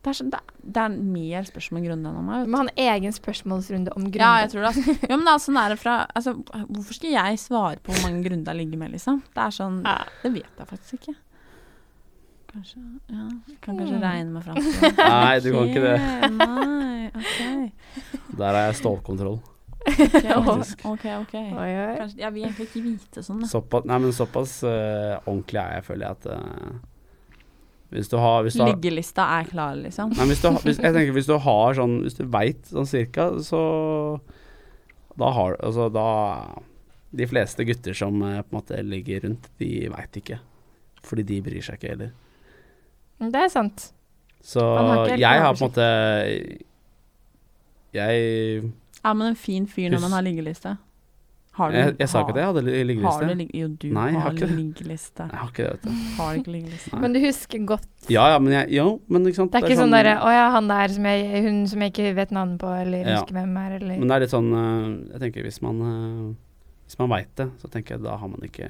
det er, så, det, er- det er mer spørsmål og grunner enn om meg. vet du. Må en egen spørsmålsrunde om Ja, jeg tror det. Altså. Ja, men det er sånn der fra altså, Hvorfor skal jeg svare på hvor mange grunner jeg ligger med, liksom? Det er sånn Ja. Det vet jeg faktisk ikke. Kanskje Ja, jeg kan kanskje Mm. regne meg fram til det. Nei, du kan ikke det. Nei, OK. Der er jeg stålkontroll. Faktisk. ok. ok. Oi, oi. Kanskje, jeg vil egentlig ikke vite sånn. da. Såpass, nei, men såpass uh, ordentlig er jeg, føler jeg, at uh, Hvis du har, hvis du har Liggelista er klar, liksom. Nei, hvis du, har- hvis, jeg tenker hvis du har sånn Hvis du veit sånn cirka, så Da har Altså, da De fleste gutter som eh, på en måte ligger rundt, de veit ikke. Fordi de bryr seg ikke heller. Det er sant. Så har jeg har på en måte Jeg Er man en fin fyr når man har liggeliste? Har du, Jeg, jeg sa ikke at jeg hadde liggeliste. Har du. Jo, du Nei, har har liggeliste. Jeg har ikke det, vet du. Har ikke liggeliste? Nei. Men du husker godt Ja, ja, men jeg Jo, men ikke sant. Det er ikke sånn derre Å ja, han der som jeg, hun som jeg ikke vet navnet på, eller Ja. husker hvem er, eller Men det er litt sånn eh, Jeg tenker hvis man eh, Hvis man veit det, så tenker jeg da har man ikke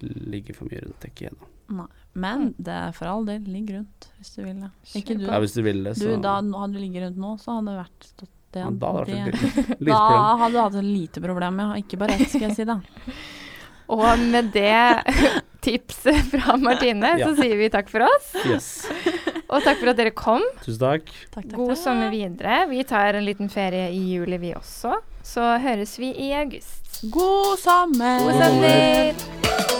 ligget for mye rundt dekket igjen. Nei. Men det er for all del, ligg rundt hvis du vil det. Ikke du. Ja, hvis du vil det, Du, da hadde du ligget rundt nå, så hadde det vært stått det. Da hadde det vært et da hadde du hatt et lite problem, ja. Ikke bare ett, skal jeg si da. Og med det tipset fra Martine, Ja. så sier vi takk for oss. Yes. Og takk for at dere kom. Tusen takk. Takk, takk, God takk. sommer videre. Vi tar en liten ferie i juli, vi også. Så høres vi i august. God sommer! God sommer!